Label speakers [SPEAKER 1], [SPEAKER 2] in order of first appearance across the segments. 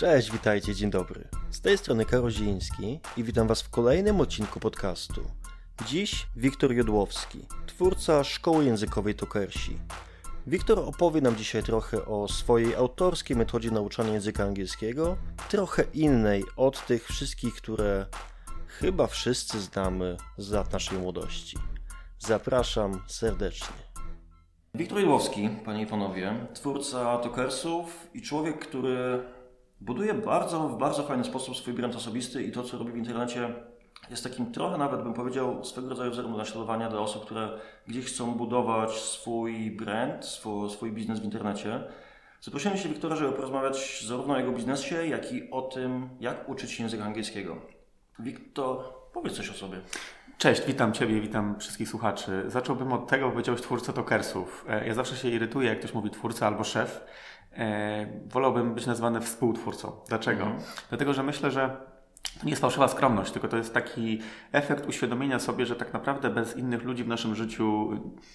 [SPEAKER 1] Cześć, witajcie, dzień dobry. Z tej strony Karoziński i witam Was w kolejnym odcinku podcastu. Dziś Wiktor Jodłowski, twórca szkoły językowej Tokersi. Wiktor opowie nam dzisiaj trochę o swojej autorskiej metodzie nauczania języka angielskiego, trochę innej od tych wszystkich, które chyba wszyscy znamy z lat naszej młodości. Zapraszam serdecznie. Wiktor Jodłowski, panie i panowie, twórca Tokersów i człowiek, który buduje bardzo, w bardzo fajny sposób swój brand osobisty i to, co robi w internecie, jest takim trochę nawet, bym powiedział, swego rodzaju wzorem do naśladowania dla osób, które gdzieś chcą budować swój brand, swój, swój biznes w internecie. Zaprosiłem się Wiktora, żeby porozmawiać zarówno o jego biznesie, jak i o tym, jak uczyć się języka angielskiego. Wiktor, powiedz coś o sobie.
[SPEAKER 2] Cześć, witam Ciebie, witam wszystkich słuchaczy. Zacząłbym od tego, powiedziałeś twórca tokersów. E, ja zawsze się irytuję, jak ktoś mówi twórca albo szef. E, wolałbym być nazwany współtwórcą. Dlaczego? Mhm. Dlatego, że myślę, że to nie jest fałszywa skromność, tylko to jest taki efekt uświadomienia sobie, że tak naprawdę bez innych ludzi w naszym życiu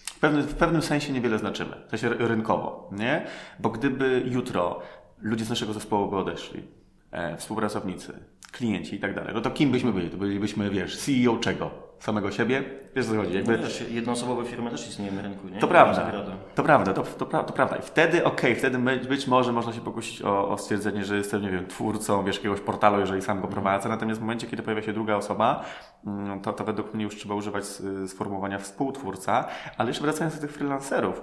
[SPEAKER 2] w pewnym, w pewnym sensie niewiele znaczymy. W sensie rynkowo, nie? Bo gdyby jutro ludzie z naszego zespołu by odeszli, e, współpracownicy, klienci i tak dalej, no to kim byśmy byli? To bylibyśmy, wiesz, CEO czego? Samego siebie. Wiesz, co chodzi? Jakby...
[SPEAKER 1] Wiesz, jednoosobowe firmy też istnieją na rynku, nie?
[SPEAKER 2] To prawda, to prawda, to, to, to, prawda. I wtedy, okej, okay, wtedy być może można się pokusić o, o, stwierdzenie, że jestem, nie wiem, twórcą, wiesz, jakiegoś portalu, jeżeli sam go prowadzę, natomiast w momencie, kiedy pojawia się druga osoba, mm, to, to według mnie już trzeba używać sformułowania współtwórca, ale jeszcze wracając do tych freelancerów,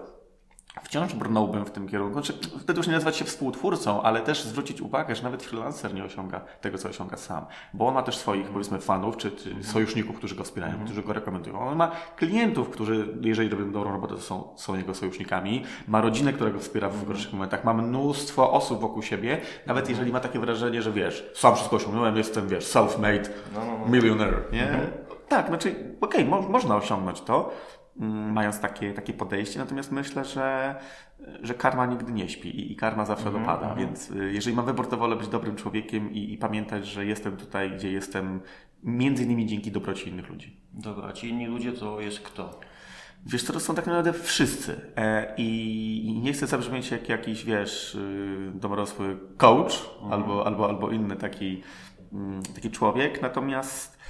[SPEAKER 2] Wciąż brnąłbym w tym kierunku. Znaczy, wtedy już nie nazywać się współtwórcą, ale też zwrócić uwagę, że nawet freelancer nie osiąga tego, co osiąga sam. Bo on ma też swoich, powiedzmy, fanów, czy, czy sojuszników, którzy go wspierają, mm. którzy go rekomendują. On ma klientów, którzy, jeżeli robią dobrą robotę, to są, są jego sojusznikami. Ma rodzinę, która go wspiera w gorszych momentach. Ma mnóstwo osób wokół siebie. Nawet jeżeli ma takie wrażenie, że wiesz, sam wszystko osiągnąłem, jestem, wiesz, self-made no, no, no. millionaire, nie? Mm. Tak, znaczy, okej, okay, mo można osiągnąć to, mając takie, takie podejście. Natomiast myślę, że, że karma nigdy nie śpi i, karma zawsze mm dopada. Mhm. Więc y, jeżeli mam wybór, to wolę być dobrym człowiekiem i, i, pamiętać, że jestem tutaj, gdzie jestem, między innymi dzięki dobroci innych ludzi.
[SPEAKER 1] Dobra, a ci inni ludzie to jest kto?
[SPEAKER 2] Wiesz, to są tak naprawdę wszyscy. E, I nie chcę zabrzmieć jak jakiś, wiesz, y, domorosły coach mm. albo, albo, albo inny taki, mm, taki człowiek. Natomiast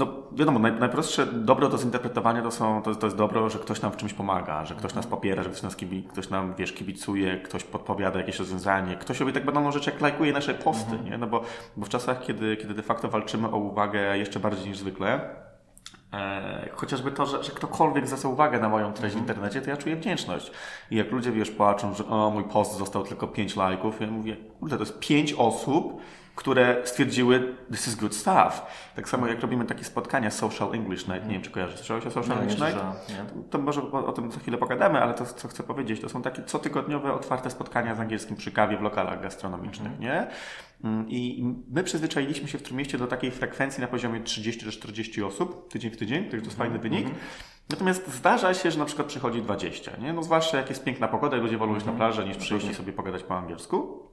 [SPEAKER 2] no wiadomo, naj, najprostsze dobro do zinterpretowania to, są, to, to jest dobro, że ktoś nam w czymś pomaga, że ktoś nas popiera, że ktoś, nas kibi, ktoś nam wiesz, kibicuje, ktoś podpowiada jakieś rozwiązanie, ktoś robi tak banalną rzecz jak lajkuje nasze posty, mhm. nie? No bo, bo w czasach, kiedy, kiedy de facto walczymy o uwagę jeszcze bardziej niż zwykle, E, chociażby to, że, że ktokolwiek zwraca uwagę na moją treść w mhm. internecie, to ja czuję wdzięczność. I jak ludzie, wiesz, płaczą, że o, mój post został tylko 5 lajków, ja mówię, kurde, to jest 5 osób, które stwierdziły, this is good stuff. Tak samo jak robimy takie spotkania Social English Night, nie wiem czy kojarzysz, słyszałeś o Social English Night? Nie. To może o, tym za chwilę pogadamy, ale to co chcę powiedzieć, to są takie cotygodniowe otwarte spotkania z angielskim przy kawie w lokalach gastronomicznych, mm. nie? Mm, I my przyzwyczailiśmy się w Trójmieście do takiej frekwencji na poziomie 30 40 osób tydzień w tydzień, to jest fajny wynik. Mm. Natomiast zdarza się, że na przykład przychodzi 20, nie? No zwłaszcza jak jest piękna pogoda i ludzie wolą iść na mhm. plażę niż przyjść i sobie pogadać po angielsku.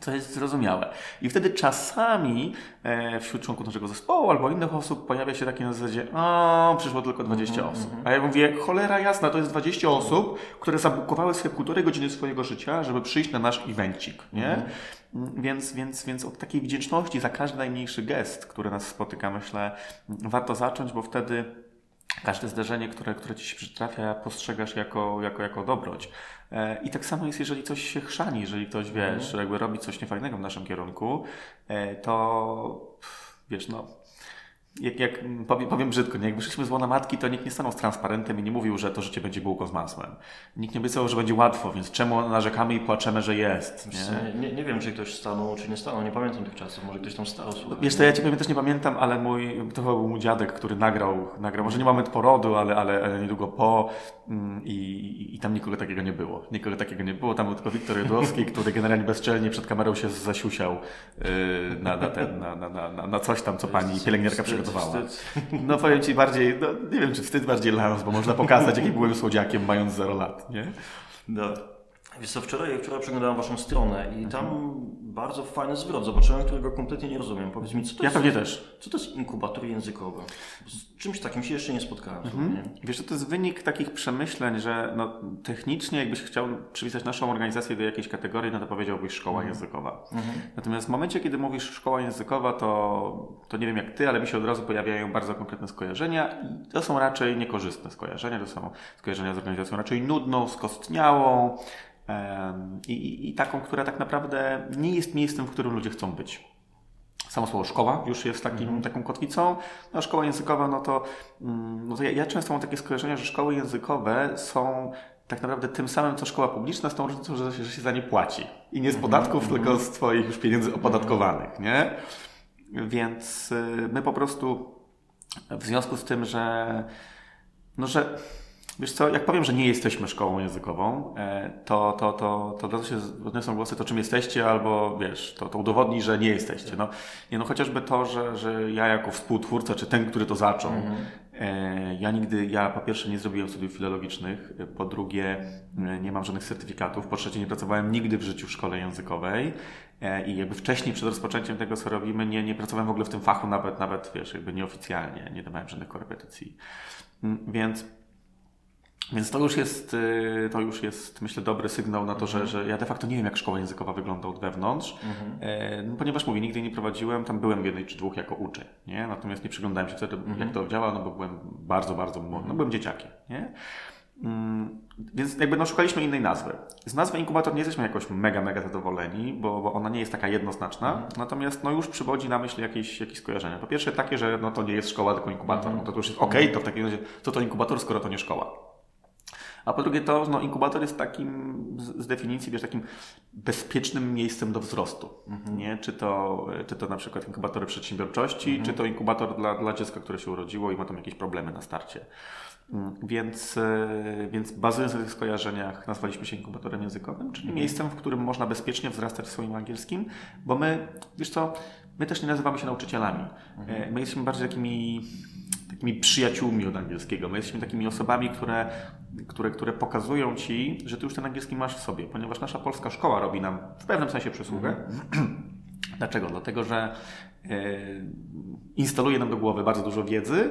[SPEAKER 2] Co jest zrozumiałe. I wtedy czasami e, wśród członków naszego zespołu albo innych osób pojawia się takie na zasadzie, o, przyszło tylko 20 mm -hmm. osób. A ja mówię, cholera jasna, to jest 20 osób, które zabukowały sobie półtorej godziny swojego życia, żeby przyjść na nasz evencik, nie? Mm -hmm. Więc, więc, więc od takiej wdzięczności za każdy najmniejszy gest, który nas spotyka, myślę, warto zacząć, bo wtedy każde zdarzenie, które, które ci się przytrafia, postrzegasz jako, jako, jako dobroć. E, I tak samo jest, jeżeli coś się chrzani, jeżeli ktoś, wiesz, mhm. jakby robi coś niefajnego w naszym kierunku, e, to wiesz, no, jak, jak powiem, powiem brzydko, nie? jak wyszliśmy z łona matki, to nikt nie stanął z transparentem i nie mówił, że to życie będzie bułką z masłem. Nikt nie obiecał, że będzie łatwo, więc czemu narzekamy i płaczemy, że jest?
[SPEAKER 1] Nie, nie, nie wiem, czy ktoś stanął, czy nie stanął, nie pamiętam tych czasów, może ktoś tam stał. Słuchaj.
[SPEAKER 2] Wiesz, to ja Ciebie też nie pamiętam, ale mój, to był mój dziadek, który nagrał, nagrał może nie moment porodu, ale, ale, ale niedługo po mm, i, i, i, tam nikogo takiego nie było. Nikogo takiego nie było, tam był tylko Wiktor Jodłowski, który generalnie bezczelnie przed kamerą się zasiusiał yy, na, na, ten, na, na, na, na coś tam, co pani pielęgniarka przygotowała. No powiem Ci bardziej, no, nie wiem czy wstyd bardziej dla nas, bo można pokazać jaki byłem słodziakiem mając 0 lat, nie?
[SPEAKER 1] No. Wiesz co, wczoraj, wczoraj przeglądałem waszą stronę i tam bardzo fajny zwrot zobaczyłem, którego kompletnie nie rozumiem. Powiedz mi, co to
[SPEAKER 2] Ja
[SPEAKER 1] jest,
[SPEAKER 2] pewnie też.
[SPEAKER 1] co to jest inkubator językowy? Z czymś takim się jeszcze nie spotkałem.
[SPEAKER 2] Mhm.
[SPEAKER 1] zupełnie.
[SPEAKER 2] Wiesz, że to jest wynik takich przemyśleń, że no, technicznie jakbyś chciał przypisać naszą organizację do jakiejś kategorii, no to powiedziałbyś szkoła językowa. Natomiast w momencie, kiedy mówisz szkoła językowa, to, to nie wiem jak ty, ale mi się od razu pojawiają bardzo konkretne skojarzenia i to są raczej niekorzystne skojarzenia, to są skojarzenia z organizacją raczej nudną, skostniałą i, i, taką, która tak naprawdę nie jest miejscem, w którym ludzie chcą być. Samo słowo szkoła już jest takim, taką kotwicą. No, szkoła językowa, no to, mm, no to ja, ja często mam takie skojarzenia, że szkoły językowe są tak naprawdę tym samym, co szkoła publiczna, z tą różnicą, że się, że się za nie płaci. I nie z podatków, tylko z Twoich już pieniędzy opodatkowanych, nie? Więc y, my po prostu w związku z tym, że no, że Wiesz co, jak powiem, że nie jesteśmy szkołą językową, e, to, to, to, to razu się odniosą głosy, to czym jesteście, albo wiesz, to, to udowodni, że nie jesteście. No, nie, no chociażby to, że, że ja jako współtwórca, czy ten, który to zaczął, e, ja nigdy, ja po pierwsze nie zrobiłem studiów filologicznych, e, po drugie nie mam żadnych certyfikatów, po trzecie nie pracowałem nigdy w życiu w szkole językowej i jakby wcześniej przed rozpoczęciem tego, co robimy, nie, nie pracowałem w ogóle w tym fachu, nawet, nawet wiesz, jakby nieoficjalnie, nie dawałem żadnych korepetycji. Więc więc to już jest, y, to już jest myślę, dobry sygnał na to, że, że ja de facto nie wiem, jak szkoła językowa wygląda od wewnątrz, e, no, ponieważ mówię, nigdy nie prowadziłem, tam byłem w jednej czy dwóch jako uczeń, nie? Natomiast nie przyglądałem się wtedy, jak to działa, no bo byłem bardzo, bardzo młody, no byłem dzieciakiem, nie? Mm, Więc jakby no, szukaliśmy innej nazwy. Z nazwy inkubator nie jesteśmy jakoś mega, mega zadowoleni, bo, bo ona nie jest taka jednoznaczna, natomiast no, już przywodzi na myśl jakieś, jakieś skojarzenia. Po pierwsze takie, że no, to nie jest szkoła, tylko inkubator. No, to, to już jest okej, to w takim razie co to inkubator, skoro to nie szkoła. A po drugie to, no, inkubator jest takim z, definicji, wiesz, takim bezpiecznym miejscem do wzrostu. Nie? Czy, to, czy to na przykład inkubatory przedsiębiorczości, czy to inkubator dla, dla dziecka, które się urodziło i ma tam jakieś problemy na starcie. Mm, Więc, e, więc bazując na tych skojarzeniach nazwaliśmy się inkubatorem językowym, czyli miejscem, w którym można bezpiecznie wzrastać w swoim angielskim, bo my, wiesz co, my też nie nazywamy się nauczycielami. E, My jesteśmy bardziej takimi takimi przyjaciółmi od angielskiego. My jesteśmy takimi osobami, które, które, które pokazują ci, że ty już ten angielski masz w sobie, ponieważ nasza polska szkoła robi nam w pewnym sensie przysługę. Dlaczego? Dlatego, że instaluje nam do głowy bardzo dużo wiedzy,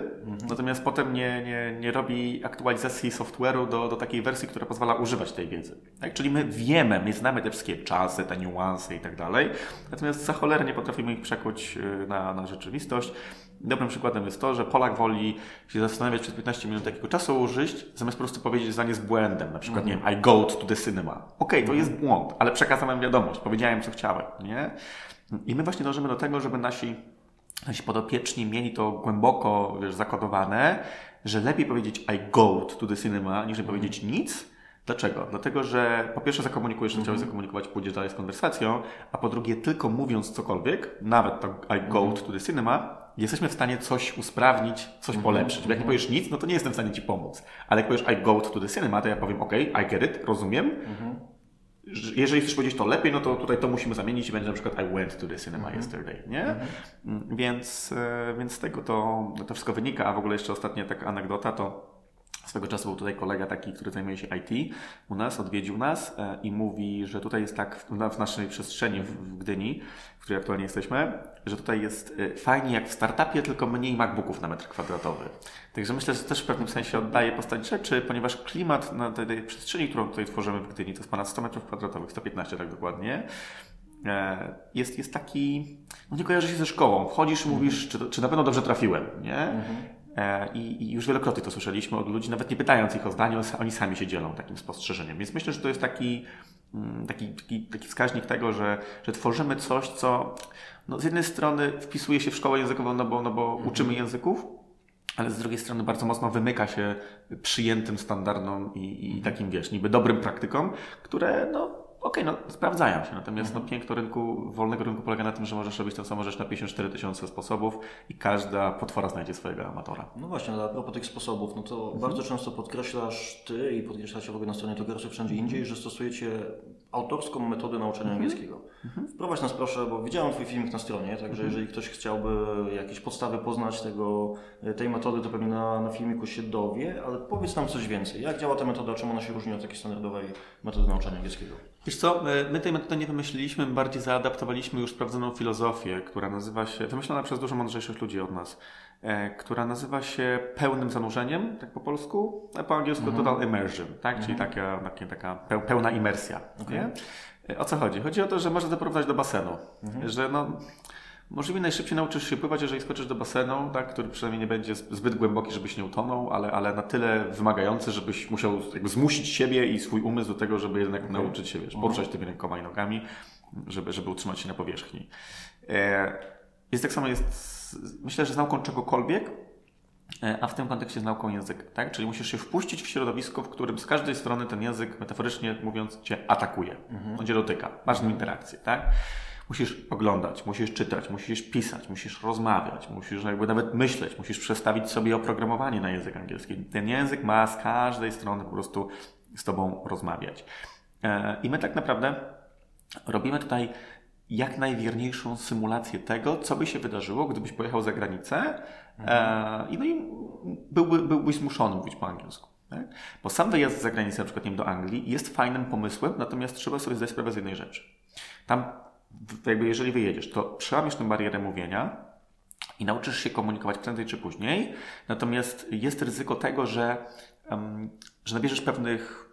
[SPEAKER 2] natomiast potem nie, nie, nie robi aktualizacji software'u do, do takiej wersji, która pozwala używać tej wiedzy. Tak? Czyli my wiemy, my znamy te wszystkie czasy, te niuanse i tak dalej, natomiast za cholerę nie potrafimy ich przekuć e, na, na rzeczywistość. Dobrym przykładem jest to, że Polak woli się zastanawiać przez 15 minut, jakiego czasu użyć, zamiast po prostu powiedzieć zdanie z błędem. Na przykład, nie wiem, I go to the cinema. Okej, to jest błąd, ale przekazałem wiadomość, powiedziałem, co chciałem, nie? I my właśnie dążymy do tego, żeby nasi, nasi podopieczni mieli to głęboko, wiesz, zakodowane, że lepiej powiedzieć I go to the cinema, niż powiedzieć nic, Dlaczego? Dlatego, że po pierwsze zakomunikujesz, że chciałeś zakomunikować, pójdziesz dalej z konwersacją, a po drugie tylko mówiąc cokolwiek, nawet to I go to the cinema, jesteśmy w stanie coś usprawnić, coś polepszyć. Bo jak nie powiesz nic, no to nie jestem w stanie Ci pomóc. Ale jak powiesz I go to the cinema, to ja powiem OK, I get it, rozumiem. Jeżeli chcesz powiedzieć to lepiej, no to tutaj to musimy zamienić i będzie na przykład I went to the cinema yesterday, nie? Mm, Więc, e, więc z tego to, to wszystko wynika. A w ogóle jeszcze ostatnia taka anegdota to Swego czasu był tutaj kolega taki, który zajmuje się IT u nas, odwiedził nas e, i mówi, że tutaj jest tak w, na- w naszej przestrzeni w, Gdyni, w której aktualnie jesteśmy, że tutaj jest e, fajnie jak w startupie, tylko mniej MacBooków na metr kwadratowy. Także myślę, że też w pewnym sensie oddaje postać rzeczy, ponieważ klimat na tej, przestrzeni, którą tutaj tworzymy w Gdyni, to jest ponad 100 metrów kwadratowych, 115 tak dokładnie, e, jest, jest taki, no nie kojarzy się ze szkołą. Wchodzisz mówisz, czy, to- czy na pewno dobrze trafiłem, nie? I, I już wielokrotnie to słyszeliśmy od ludzi, nawet nie pytając ich o zdanie, oni- sami się dzielą takim spostrzeżeniem. Więc myślę, że to jest taki, mm, taki, taki, taki wskaźnik tego, że, że tworzymy coś, co no, z jednej strony wpisuje się w szkołę językową, no bo, no bo uczymy języków, ale z drugiej strony bardzo mocno wymyka się przyjętym standardom i, i takim, wiesz, niby dobrym praktykom, które, no, okej, no, sprawdzają się. Natomiast no, piękno rynku, wolnego rynku polega na tym, że możesz robić tę samą rzecz na 54 tysiące sposobów i każda potwora znajdzie swojego amatora.
[SPEAKER 1] No właśnie, ale a propos tych sposobów, no to bardzo często podkreślasz ty i podkreślacie w ogóle na stronie Togersy wszędzie indziej, że stosujecie autorską metodę nauczania
[SPEAKER 2] Mhm.
[SPEAKER 1] angielskiego. Wprowadź nas proszę, bo widziałem Twój filmik na stronie, także
[SPEAKER 2] Mhm.
[SPEAKER 1] jeżeli ktoś chciałby jakieś podstawy poznać tego, tej metody, to pewnie na, na filmiku się dowie, ale powiedz nam coś więcej. Jak działa ta metoda, czym ona się różni od takiej standardowej metody nauczania angielskiego?
[SPEAKER 2] Wiesz co, e, my tej metody nie wymyśliliśmy, my bardziej zaadaptowaliśmy już sprawdzoną filozofię, która nazywa się, wymyślona przez dużo mądrzejszych ludzi od nas, e, która nazywa się pełnym zanurzeniem, tak po polsku, a po angielsku total immersion, tak? Czyli taka, takie, taka peł- pełna imersja. Nie? E, O co chodzi? Chodzi o to, że można zaprowadzić do basenu, że no... Możliwie najszybciej nauczysz się pływać, jeżeli skoczysz do basenu, tak, który przynajmniej nie będzie zbyt głęboki, żebyś nie utonął, ale, ale na tyle wymagający, żebyś musiał zmusić siebie i swój umysł do tego, żeby jednak nauczyć się, wiesz, poruszać tymi rękoma i nogami, żeby, żeby utrzymać się na powierzchni. E, Jest tak samo, jest, myślę, że z nauką czegokolwiek, e, a w tym kontekście z nauką języka, tak? Czyli musisz się wpuścić w środowisko, w którym z każdej strony ten język, metaforycznie mówiąc, cię atakuje. On cię dotyka. Masz z nim interakcję, tak? Musisz oglądać, musisz czytać, musisz pisać, musisz rozmawiać, musisz jakby nawet myśleć, musisz przestawić sobie oprogramowanie na język angielski. Ten język ma z każdej strony po prostu z tobą rozmawiać. E, I my tak naprawdę robimy tutaj jak najwierniejszą symulację tego, co by się wydarzyło, gdybyś pojechał za granicę e, i, no i byłby, byłbyś zmuszony mówić po angielsku. Tak? Bo sam wyjazd za granicę, na przykład nie do Anglii, jest fajnym pomysłem, natomiast trzeba sobie zdać sprawę z jednej rzeczy. Tam, jakby jeżeli wyjedziesz, to przełamiesz tę barierę mówienia, i nauczysz się komunikować prędzej czy później. Natomiast jest ryzyko tego, że, em, że nabierzesz pewnych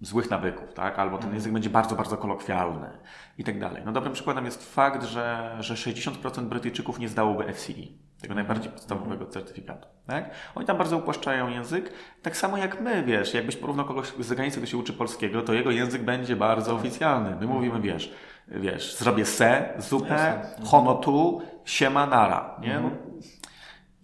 [SPEAKER 2] złych nawyków, tak? Albo ten język będzie bardzo, bardzo kolokwialny i tak dalej. No dobrym przykładem jest fakt, że, że 60% Brytyjczyków nie zdałoby FCE, tego najbardziej podstawowego certyfikatu, tak? Oni tam bardzo upłaszczają język, tak samo jak my, wiesz, jakbyś porównał kogoś z zagranicy, kto się uczy polskiego, to jego język będzie bardzo oficjalny. My mówimy, wiesz, wiesz, zrobię se, zupę, hono tu, siema, nara, nie? No,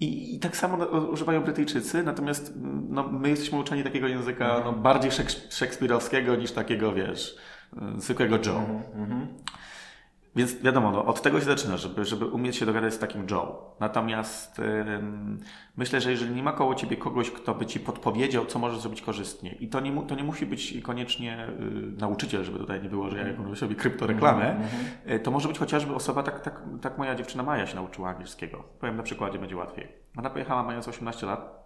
[SPEAKER 2] i, I tak samo używają Brytyjczycy, natomiast no, my jesteśmy uczeni takiego języka no, bardziej szeks- szekspirowskiego niż takiego, wiesz, y, zwykłego Joe. Więc wiadomo, no, od tego się zaczyna, żeby, żeby umieć się dogadać z takim Joe. Natomiast ym, myślę, że jeżeli nie ma koło ciebie kogoś, kto by ci podpowiedział, co możesz zrobić korzystnie, i to nie, mu, to nie musi być koniecznie y, nauczyciel, żeby tutaj nie było, że ja jak sobie kryptoreklamę, y, to może być chociażby osoba, tak, tak, tak moja dziewczyna Maja się nauczyła angielskiego. Powiem na przykładzie, będzie łatwiej. Ona pojechała mając 18 lat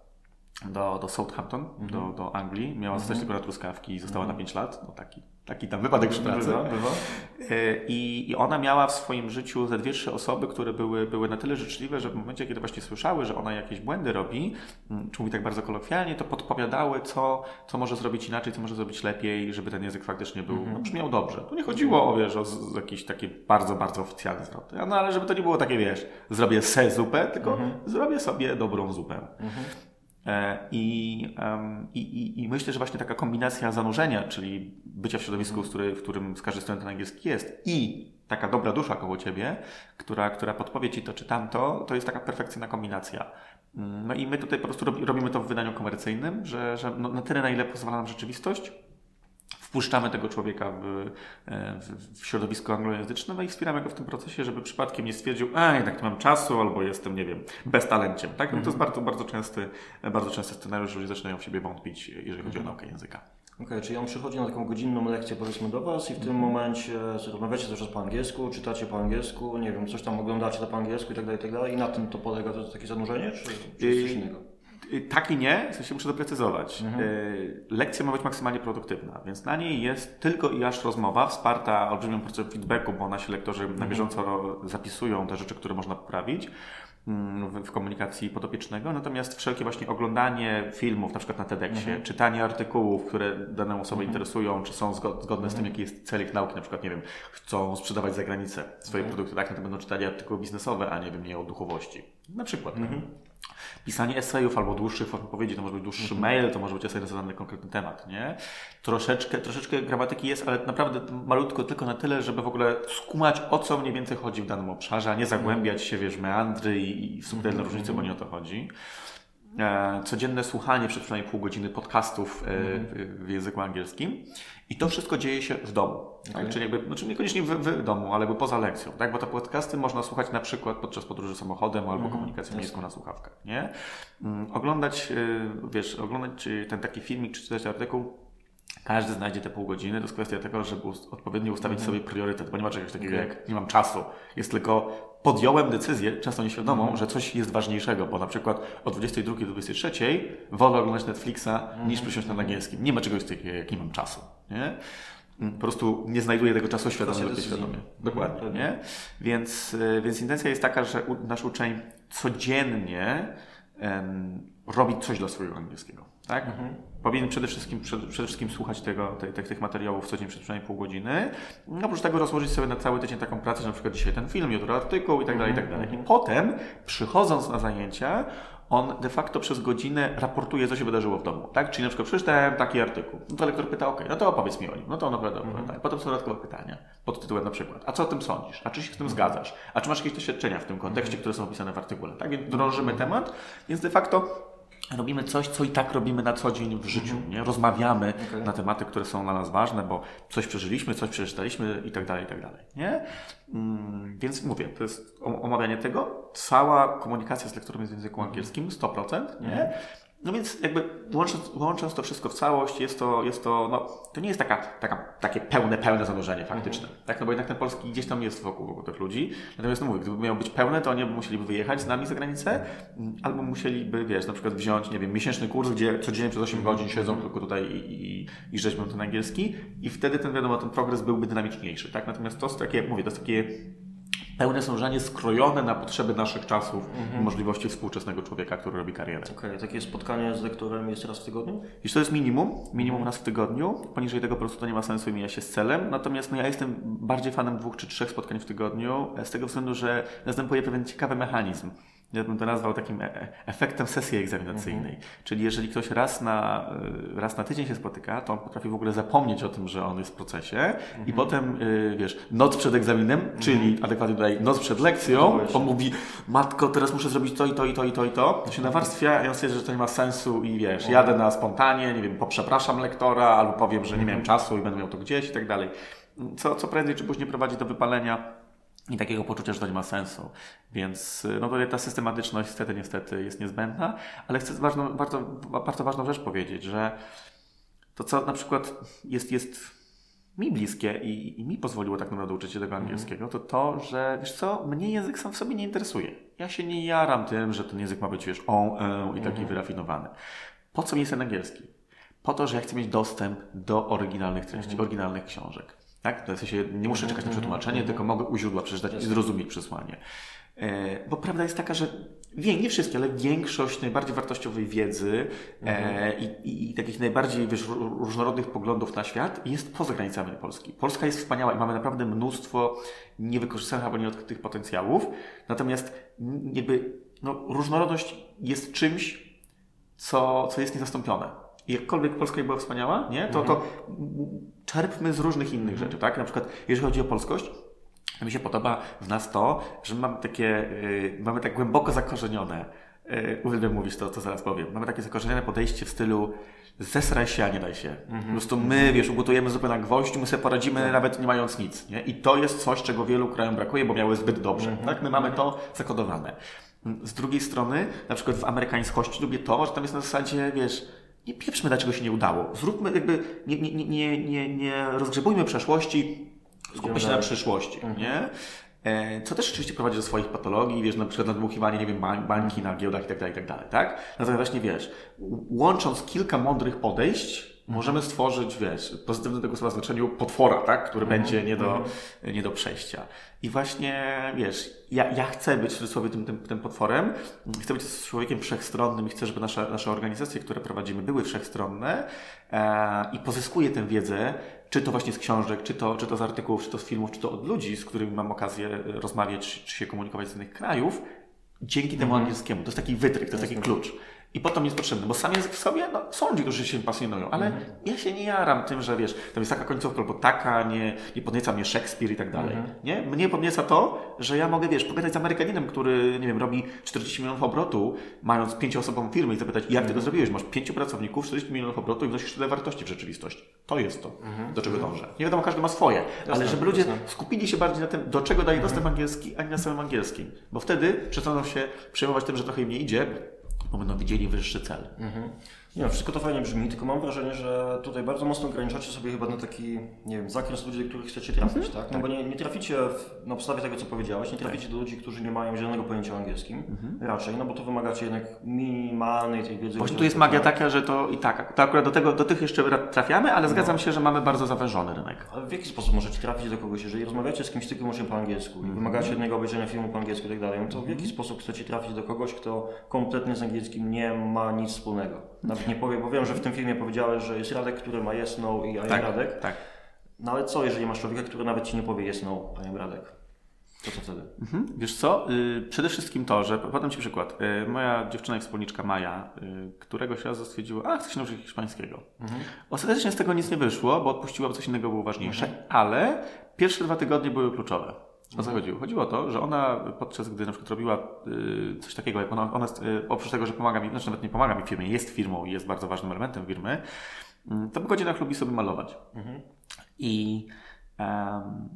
[SPEAKER 2] do, do Southampton, do, do Anglii. Miała zostać tylko na truskawki i została na 5 lat. No taki, taki tam wypadek przy pracy.
[SPEAKER 1] Bywa, bywa.
[SPEAKER 2] E, I, I ona miała w swoim życiu ze dwie, trzy osoby, które były, były na tyle życzliwe, że w momencie, kiedy właśnie słyszały, że ona jakieś błędy robi, mm, czy mówi tak bardzo kolokwialnie, to podpowiadały, co, co może zrobić inaczej, co może zrobić lepiej, żeby ten język faktycznie był, no, brzmiał dobrze. Tu nie chodziło o, wiesz, o z, z jakieś takie bardzo, bardzo oficjalne zwroty. No ale żeby to nie było takie, wiesz, zrobię se zupę, tylko zrobię sobie dobrą zupę. E, I, i, i, myślę, że właśnie taka kombinacja zanurzenia, czyli bycia w środowisku, z który, w którym z każdej strony ten angielski jest i taka dobra dusza koło ciebie, która, która podpowie ci to czy tamto, to jest taka perfekcyjna kombinacja. Mm, No i my tutaj po prostu robi- robimy to w wydaniu komercyjnym, że, że no, na tyle, na ile pozwala nam rzeczywistość, wpuszczamy tego człowieka w, e, w, w środowisko anglojęzyczne no i wspieramy go w tym procesie, żeby przypadkiem nie stwierdził, a jednak nie mam czasu, albo jestem, nie wiem, beztalenciem. Tak? No to jest bardzo, bardzo częsty, bardzo częsty scenariusz, że ludzie zaczynają w siebie wątpić, jeżeli chodzi o naukę języka.
[SPEAKER 1] Okej, czyli on przychodzi na taką godzinną lekcję powiedzmy do Was i w tym momencie rozmawiacie cały czas po angielsku, czytacie po angielsku, nie wiem, coś tam oglądacie to po angielsku i tak dalej, i tak dalej i na tym to polega to takie zanurzenie, czy, czy jest coś innego?
[SPEAKER 2] Y, Tak i nie, w sensie muszę doprecyzować. Y, Lekcja ma być maksymalnie produktywna, więc na niej jest tylko i aż rozmowa, wsparta olbrzymią porcją feedbacku, bo nasi lektorzy na bieżąco zapisują te rzeczy, które można poprawić mm, w, komunikacji podopiecznego, natomiast wszelkie właśnie oglądanie filmów, na przykład na TEDxie, czytanie artykułów, które daną osobę interesują, czy są zgo- zgodne z tym, jaki jest cel ich nauki, na przykład, nie wiem, chcą sprzedawać za granicę swoje produkty, tak, no to będą czytali artykuły biznesowe, a nie wiem, nie o duchowości. Na przykład. tak? Pisanie esejów albo dłuższych form wypowiedzi, to może być dłuższy mail, to może być esej na zadany konkretny temat, nie? Troszeczkę, troszeczkę gramatyki jest, ale naprawdę malutko tylko na tyle, żeby w ogóle skumać, o co mniej więcej chodzi w danym obszarze, a nie zagłębiać się, wiesz, meandry i, i subtelne różnice, bo nie o to chodzi. E, codzienne słuchanie przez przynajmniej pół godziny podcastów e, w, w języku angielskim. I to wszystko dzieje się w domu. Tak? Czyli jakby, znaczy niekoniecznie w, w domu, ale jakby poza lekcją. Tak? Bo te podcasty można słuchać na przykład podczas podróży samochodem albo komunikacją miejską na słuchawkach. Nie? Mm, Oglądać, e, wiesz, oglądać ten taki filmik czy czytać artykuł każdy znajdzie te pół godziny. To jest kwestia tego, żeby odpowiednio ustawić sobie priorytet, bo nie ma czegoś takiego jak nie mam czasu. Jest tylko podjąłem decyzję, często nieświadomą, że coś jest ważniejszego, bo na przykład o 22 do 23 wolę oglądać Netflixa niż przysiąść na angielskim. Nie ma czegoś takiego jak nie mam czasu. Nie? Po prostu nie znajduję tego czasu świadomie lub. Dokładnie. Nie? Więc, y, więc intencja jest taka, że nasz uczeń codziennie robi coś dla swojego angielskiego. Tak? Mhm. Powinien przede wszystkim, przede, przede wszystkim słuchać tego, te, te, tych materiałów co dzień przez przynajmniej pół godziny. Oprócz tego rozłożyć sobie na cały tydzień taką pracę, że na przykład dzisiaj ten film, jutro artykuł i tak dalej, i tak dalej. I potem, przychodząc na zajęcia, on de facto przez godzinę raportuje, co się wydarzyło w domu. Tak? Czyli na przykład przeczytałem taki artykuł. No to lektor pyta, ok, no to opowiedz mi o nim. No to on opowiada, mhm. tak. Potem są dodatkowe pytania pod tytułem na przykład, a co o tym sądzisz? A czy się z tym mhm. zgadzasz? A czy masz jakieś doświadczenia w tym kontekście, które są opisane w artykule? Tak? Więc drążymy mhm. temat, więc de facto robimy coś, co i tak robimy na co dzień w życiu. Mhm. Nie? Rozmawiamy okay. na tematy, które są dla nas ważne, bo coś przeżyliśmy, coś przeczytaliśmy i tak dalej, i tak dalej. Nie? Mm, więc mówię, to jest omawianie tego. Cała komunikacja z lektorem jest w języku angielskim, 100%. Nie? No więc jakby łącząc, łącząc to wszystko w całość, jest to, jest to, no, to nie jest taka, taka, takie pełne, pełne zanurzenie faktyczne. Mhm. Tak, no bo jednak ten polski gdzieś tam jest wokół, wokół tych ludzi. Natomiast no mówię, gdyby miał być pełne, to oni musieliby wyjechać z nami za granicę, mm, albo musieliby, wiesz, na przykład wziąć, nie wiem, miesięczny kurs, gdzie codziennie przez 8 godzin siedzą mhm. tylko tutaj i, i, i rzeźbią ten angielski i wtedy ten, wiadomo, ten progres byłby dynamiczniejszy, tak? Natomiast to jest takie, jak mówię, to jest takie pełne sążenie skrojone na potrzeby naszych czasów mhm. i możliwości współczesnego człowieka, który robi karierę.
[SPEAKER 1] Okej, okay. takie spotkanie z lektorem jest raz w tygodniu?
[SPEAKER 2] Jeśli to jest minimum, minimum raz w tygodniu. Poniżej tego po prostu to nie ma sensu i mija się z celem. Natomiast no, ja jestem bardziej fanem dwóch czy trzech spotkań w tygodniu, z tego względu, że następuje pewien ciekawy mechanizm ja bym to nazwał takim e, e, efektem sesji egzaminacyjnej. Mhm. Czyli jeżeli ktoś raz na, e, raz na tydzień się spotyka, to on potrafi w ogóle zapomnieć o tym, że on jest w procesie mhm. i potem, wiesz, noc przed egzaminem, mhm. czyli adekwatnie tutaj noc przed lekcją, no on mówi, matko, teraz muszę zrobić to i to i to i to i to. To się nawarstwia i on stwierdza, że to nie ma sensu i wiesz, jadę na spontanie, nie wiem, poprzepraszam lektora albo powiem, że nie miałem czasu i będę miał to gdzieś i tak dalej. Co, co prędzej czy później prowadzi do wypalenia i takiego poczucia, że to nie ma sensu. Więc no to ta systematyczność niestety, niestety jest niezbędna, ale chcę ważną, bardzo, bardzo ważną rzecz powiedzieć, że to co na przykład jest, jest mi bliskie i, i mi pozwoliło tak naprawdę uczyć się tego mhm. angielskiego, to to, że wiesz co, mnie język sam w sobie nie interesuje. Ja się nie jaram tym, że ten język ma być wiesz on, e, i taki mhm. wyrafinowany. Po co mi jest ten angielski? Po to, że ja chcę mieć dostęp do oryginalnych treści, mhm. oryginalnych książek. Tak? W sensie nie muszę czekać na przetłumaczenie, tylko mogę u źródła przeczytać i zrozumieć przesłanie. E, bo prawda jest taka, że nie wszystkie, ale większość najbardziej wartościowej wiedzy e, i, i, takich najbardziej wiesz, różnorodnych poglądów na świat jest poza granicami Polski. Polska jest wspaniała i mamy naprawdę mnóstwo niewykorzystanych albo nieodkrytych potencjałów. Natomiast jakby no, różnorodność jest czymś, co, co jest niezastąpione jakkolwiek Polska była wspaniała, nie? To, to mhm. Czerpmy z różnych innych rzeczy, tak? Na przykład, jeżeli chodzi o polskość, mi się podoba w nas to, że mamy takie, yy, mamy tak głęboko zakorzenione, yy, uwielbiam mówić to, co zaraz powiem, mamy takie zakorzenione podejście w stylu zesraj się, a nie daj się. Mhm. Po prostu my, wiesz, ugotujemy zupę na gwoździu, my sobie poradzimy tak. nawet nie mając nic, nie? I to jest coś, czego wielu krajom brakuje, bo miały zbyt dobrze, mhm. tak? My mamy to zakodowane. Z drugiej strony, na przykład w amerykańskości lubię to, że tam jest na zasadzie, wiesz, nie pieprzmy, dlaczego się nie udało. Zróbmy jakby, nie, nie, nie, nie, nie rozgrzebujmy przeszłości, skupmy się na przyszłości, mhm. nie? E, co też oczywiście prowadzi do swoich patologii, wiesz, na przykład nadmuchiwanie, nie wiem, bańki na giełdach i tak dalej, i tak dalej, tak? Natomiast właśnie, wiesz, łącząc kilka mądrych podejść, możemy stworzyć, wiesz, pozytywne tego słowa znaczeniu potwora, tak? który mm będzie nie do, mm nie do przejścia. I właśnie, wiesz, ja, ja chcę być w cudzysłowie tym, tym, tym potworem, chcę być człowiekiem wszechstronnym i chcę, żeby nasze, nasze organizacje, które prowadzimy, były wszechstronne e, i pozyskuję tę wiedzę, czy to właśnie z książek, czy to, czy to z artykułów, czy to z filmów, czy to od ludzi, z którymi mam okazję rozmawiać, czy się komunikować z innych krajów, dzięki temu mm angielskiemu. To jest taki wytryk, to jest taki klucz. I potem jest potrzebny, bo sam język w sobie, no, są ludzie, którzy się pasjonują, ale -hmm. ja się nie jaram tym, że wiesz, tam jest taka końcówka albo taka, nie, nie podnieca mnie Szekspir i tak dalej. -hmm. Nie? Mnie podnieca to, że ja mogę, wiesz, pogadać z Amerykaninem, który, nie wiem, robi 40 milionów obrotu, mając pięcioosobową firmę i zapytać, jak -hmm. ty to mhm. zrobiłeś? Masz pięciu pracowników, 40 milionów obrotu i wnosisz tyle wartości w rzeczywistości. To jest to, mhm. do czego mhm. dążę. Nie wiadomo, każdy ma swoje, jasne, ale żeby ludzie jasne. skupili się bardziej na tym, do czego daje dostęp angielski, a nie na samym angielskim. Bo wtedy przestaną się przejmować tym, że trochę im nie idzie, bo będą widzieli wyższy cel. Mhm.
[SPEAKER 1] Nie, wszystko to fajnie brzmi, tylko mam wrażenie, że tutaj bardzo mocno ograniczacie sobie chyba na taki, nie wiem, zakres ludzi, do których chcecie trafić,
[SPEAKER 2] Mhm.
[SPEAKER 1] tak? No bo nie, nie traficie w, na podstawie tego, co powiedziałeś, nie traficie
[SPEAKER 2] Tak.
[SPEAKER 1] do ludzi, którzy nie mają zielonego pojęcia o angielskim,
[SPEAKER 2] Mhm.
[SPEAKER 1] raczej, no bo to wymagacie jednak minimalnej tej wiedzy.
[SPEAKER 2] Właśnie tu jest magia
[SPEAKER 1] tak?
[SPEAKER 2] taka, że to i tak, to akurat do, tego, do tych jeszcze ra- trafiamy, ale zgadzam się, że mamy bardzo zawężony rynek.
[SPEAKER 1] Ale w jaki sposób możecie trafić do kogoś, jeżeli rozmawiacie z kimś tylko wyłącznie po angielsku
[SPEAKER 2] Mhm.
[SPEAKER 1] i wymagacie jednego obejrzenia filmu po angielsku i tak dalej, no to w jaki sposób chcecie trafić do kogoś, kto kompletnie z angielskim nie ma nic wspólnego? Nawet nie powie, bo wiem, że w tym filmie powiedziałeś, że jest Radek, który ma yes, no i
[SPEAKER 2] Tak,
[SPEAKER 1] Radek.
[SPEAKER 2] tak.
[SPEAKER 1] No ale co, jeżeli masz człowieka, który nawet ci nie powie yes, no, am Radek? To co wtedy?
[SPEAKER 2] Mhm. Wiesz co? Y, przede wszystkim to, że podam Ci przykład. Y, moja dziewczyna i wspólniczka Maja, y, któregoś razu stwierdziła, a chcę się nauczyć hiszpańskiego. Ostatecznie z tego nic nie wyszło, bo odpuściła, bo coś innego było ważniejsze, ale pierwsze dwa tygodnie były kluczowe. O co chodziło? Chodziło o to, że ona podczas gdy na przykład robiła y, coś takiego, jak ona, ona y, oprócz tego, że pomaga mi, znaczy nawet nie pomaga mi w firmie, jest firmą i jest bardzo ważnym elementem firmy, y, to po godzinach lubi sobie malować. I em,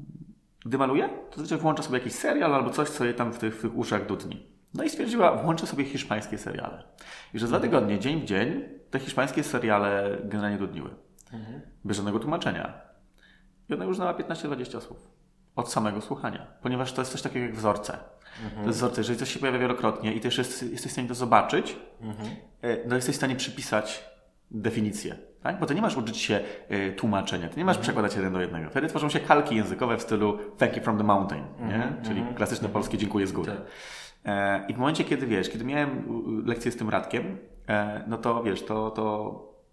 [SPEAKER 2] gdy maluje, to zazwyczaj włącza sobie jakiś serial albo coś, co jej tam w tych, w tych uszach dudni. No i stwierdziła, włączę sobie hiszpańskie seriale. I że za dwa tygodnie, dzień w dzień, te hiszpańskie seriale generalnie dudniły. Bez żadnego tłumaczenia. I ona już znała 15-20 słów. Od samego słuchania. Ponieważ to jest coś takiego jak wzorce. To jest wzorce. Jeżeli coś się pojawia wielokrotnie i też jest, jesteś w stanie to zobaczyć, e, no jesteś w stanie przypisać definicję. Tak? Bo ty nie masz uczyć się e, tłumaczenia, ty nie masz przekładać jeden do jednego. Wtedy tworzą się kalki językowe w stylu thank you from the mountain, nie? czyli klasyczne polskie dziękuję z góry.
[SPEAKER 1] Tak.
[SPEAKER 2] E, I w momencie, kiedy wiesz, kiedy miałem lekcję z tym Radkiem, e, no to wiesz, to, to,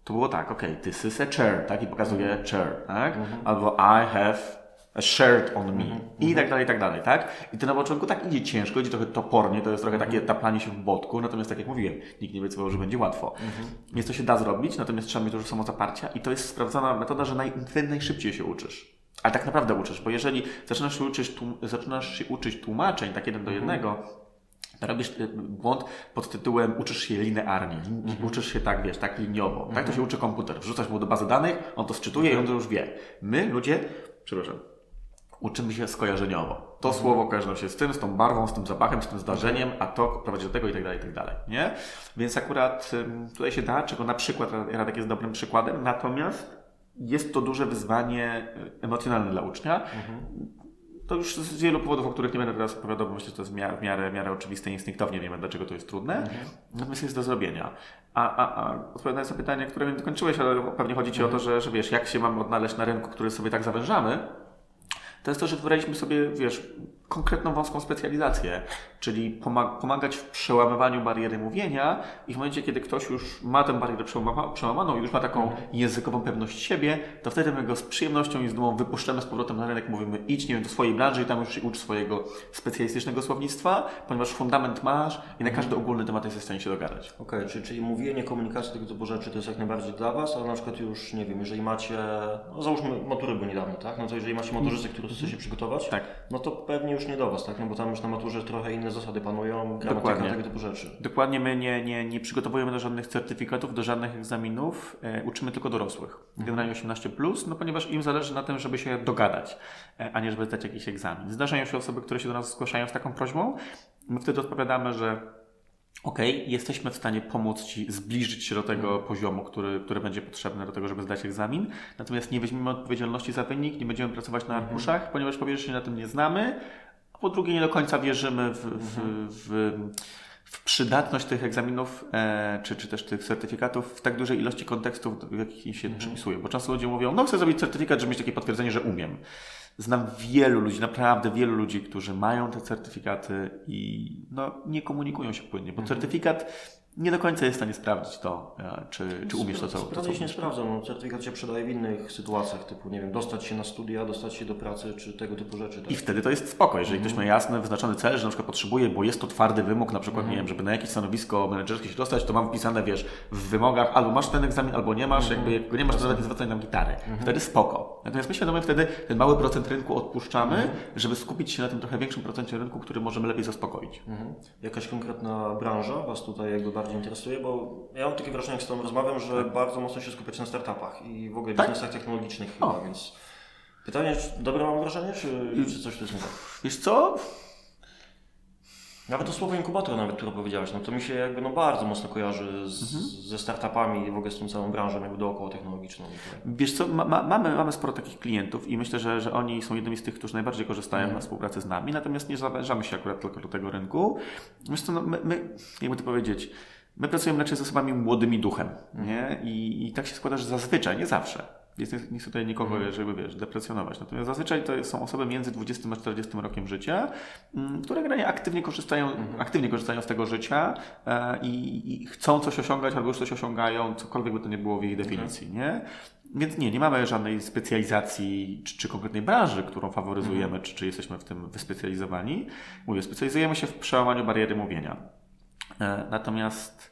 [SPEAKER 2] to było tak, okej, this is a chair, tak? I pokazuje chair, tak? Albo I have a shirt on me. I tak dalej, i tak dalej, tak? I to na początku tak idzie ciężko, idzie trochę topornie, to jest trochę takie taplanie się w botku, natomiast tak jak mówiłem, nikt nie obiecywał, że będzie łatwo. Więc to się da zrobić, natomiast trzeba mieć dużo samozaparcia i to jest sprawdzona metoda, że naj, najszybciej się uczysz. Ale tak naprawdę uczysz, bo jeżeli zaczynasz się uczyć, tłum, zaczynasz się uczyć tłumaczeń tak jeden do jednego, to robisz y, błąd pod tytułem uczysz się linearnie, lin- uczysz się tak, wiesz, tak liniowo. Tak to się uczy komputer. Wrzucasz mu do bazy danych, on to sczytuje i on to już wie. My, ludzie, przepraszam, uczymy się skojarzeniowo. To słowo kojarzy nam się z tym, z tą barwą, z tym zapachem, z tym zdarzeniem, a to prowadzi do tego i tak dalej, i tak dalej, nie? Więc akurat tutaj się da, czego na przykład Radek jest dobrym przykładem, natomiast jest to duże wyzwanie y, emocjonalne dla ucznia. To już z wielu powodów, o których nie będę teraz opowiadał, bo myślę, że to jest w miarę, w miarę, w miarę oczywiste i instynktownie wiemy, dlaczego to jest trudne. Natomiast jest do zrobienia. A, a, a odpowiadając na pytanie, które nie dokończyłeś, ale pewnie chodzi Ci o to, że, że wiesz, jak się mamy odnaleźć na rynku, który sobie tak zawężamy, to jest to, że wybraliśmy sobie, wiesz, konkretną wąską specjalizację, czyli pomag- pomagać w przełamywaniu bariery mówienia i w momencie, kiedy ktoś już ma tę barierę przełama- przełamaną i już ma taką językową pewność siebie, to wtedy my go z przyjemnością i z dumą wypuszczamy z powrotem na rynek, mówimy idź, nie wiem, do swojej branży i tam już się ucz swojego specjalistycznego słownictwa, ponieważ fundament masz i na każdy ogólny temat jesteś w stanie się dogadać.
[SPEAKER 1] Okej, czyli, czyli mówienie, komunikacja tego typu rzeczy to jest jak najbardziej dla Was, ale na przykład już, nie wiem, jeżeli macie, no załóżmy matury były niedawno, tak? No to jeżeli macie maturzystę, który chce się przygotować,
[SPEAKER 2] Tak.
[SPEAKER 1] no to pewnie już nie do Was, tak? No bo tam już na maturze trochę inne zasady panują, gramatyka,
[SPEAKER 2] Dokładnie.
[SPEAKER 1] tego typu rzeczy.
[SPEAKER 2] Dokładnie my nie, nie, nie przygotowujemy do żadnych certyfikatów, do żadnych egzaminów, e, uczymy tylko dorosłych. Generalnie 18, plus, no ponieważ im zależy na tym, żeby się dogadać, e, a nie żeby zdać jakiś egzamin. Zdarzają się osoby, które się do nas zgłaszają z taką prośbą. My wtedy odpowiadamy, że okej, jesteśmy w stanie pomóc Ci zbliżyć się do tego poziomu, który, który będzie potrzebny do tego, żeby zdać egzamin. Natomiast nie weźmiemy odpowiedzialności za wynik, nie będziemy pracować na arkuszach, ponieważ po pierwsze się na tym nie znamy, po drugie nie do końca wierzymy w, w, w, w przydatność tych egzaminów, e, czy, czy też tych certyfikatów w tak dużej ilości kontekstów, w jakich się przypisuje. Bo często ludzie mówią, no chcę zrobić certyfikat, żeby mieć takie potwierdzenie, że umiem. Znam wielu ludzi, naprawdę wielu ludzi, którzy mają te certyfikaty i no, nie komunikują się płynnie, bo certyfikat nie do końca jest w stanie sprawdzić to, e, czy, czy umiesz to, co, to, co
[SPEAKER 1] Sprawdzać nie sprawdzą, no, certyfikat się przydaje w innych sytuacjach, typu, nie wiem, dostać się na studia, dostać się do pracy, czy tego typu rzeczy. Tak?
[SPEAKER 2] I wtedy to jest spoko, jeżeli ktoś ma jasny, wyznaczony cel, że na przykład potrzebuje, bo jest to twardy wymóg, na przykład, nie wiem, żeby na jakieś stanowisko menedżerskie się dostać, to mam wpisane, wiesz, w wymogach albo masz ten egzamin, albo nie masz, jakby jak go nie masz, to nawet nie zwracaj nam gitary. Wtedy spoko. Natomiast my świadomie wtedy ten mały procent rynku odpuszczamy, żeby skupić się na tym trochę większym procencie rynku, który możemy lepiej zaspokoić.
[SPEAKER 1] Mhm. Jakaś konkretna branża Was tutaj jakby bardziej interesuje? Bo ja mam takie wrażenie, jak z Tobą rozmawiam, że bardzo mocno się skupiać na startupach i w ogóle
[SPEAKER 2] Tak.
[SPEAKER 1] biznesach technologicznych chyba,
[SPEAKER 2] O.
[SPEAKER 1] więc pytanie, czy dobre mam wrażenie, czy, czy coś tu jest nie tak?
[SPEAKER 2] Wiesz co?
[SPEAKER 1] Nawet to słowo inkubator nawet, które powiedziałeś, no to mi się jakby no bardzo mocno kojarzy z, mhm. ze startupami i w ogóle z tą całą branżą jakby dookoła technologiczną.
[SPEAKER 2] Wiesz co, ma, ma, mamy, mamy sporo takich klientów i myślę, że, że oni są jednymi z tych, którzy najbardziej korzystają mhm. na współpracy z nami, natomiast nie zawężamy się akurat tylko do tego rynku. Wiesz co, no my, my jakby to powiedzieć, my pracujemy raczej z osobami młodymi duchem, mhm. nie? I, I tak się składa, że zazwyczaj, nie zawsze, jest, nie chcę tutaj nikogo, mm. żeby wiesz, deprecjonować. Natomiast zazwyczaj to są osoby między 20 a 40 rokiem życia, mm, które generalnie aktywnie korzystają, mm. aktywnie korzystają z tego życia e, i, i, chcą coś osiągać albo już coś osiągają, cokolwiek by to nie było w ich definicji, okay. nie? Więc nie, nie mamy żadnej specjalizacji czy, czy konkretnej branży, którą faworyzujemy, czy, czy jesteśmy w tym wyspecjalizowani. Mówię, specjalizujemy się w przełamaniu bariery mówienia. E, natomiast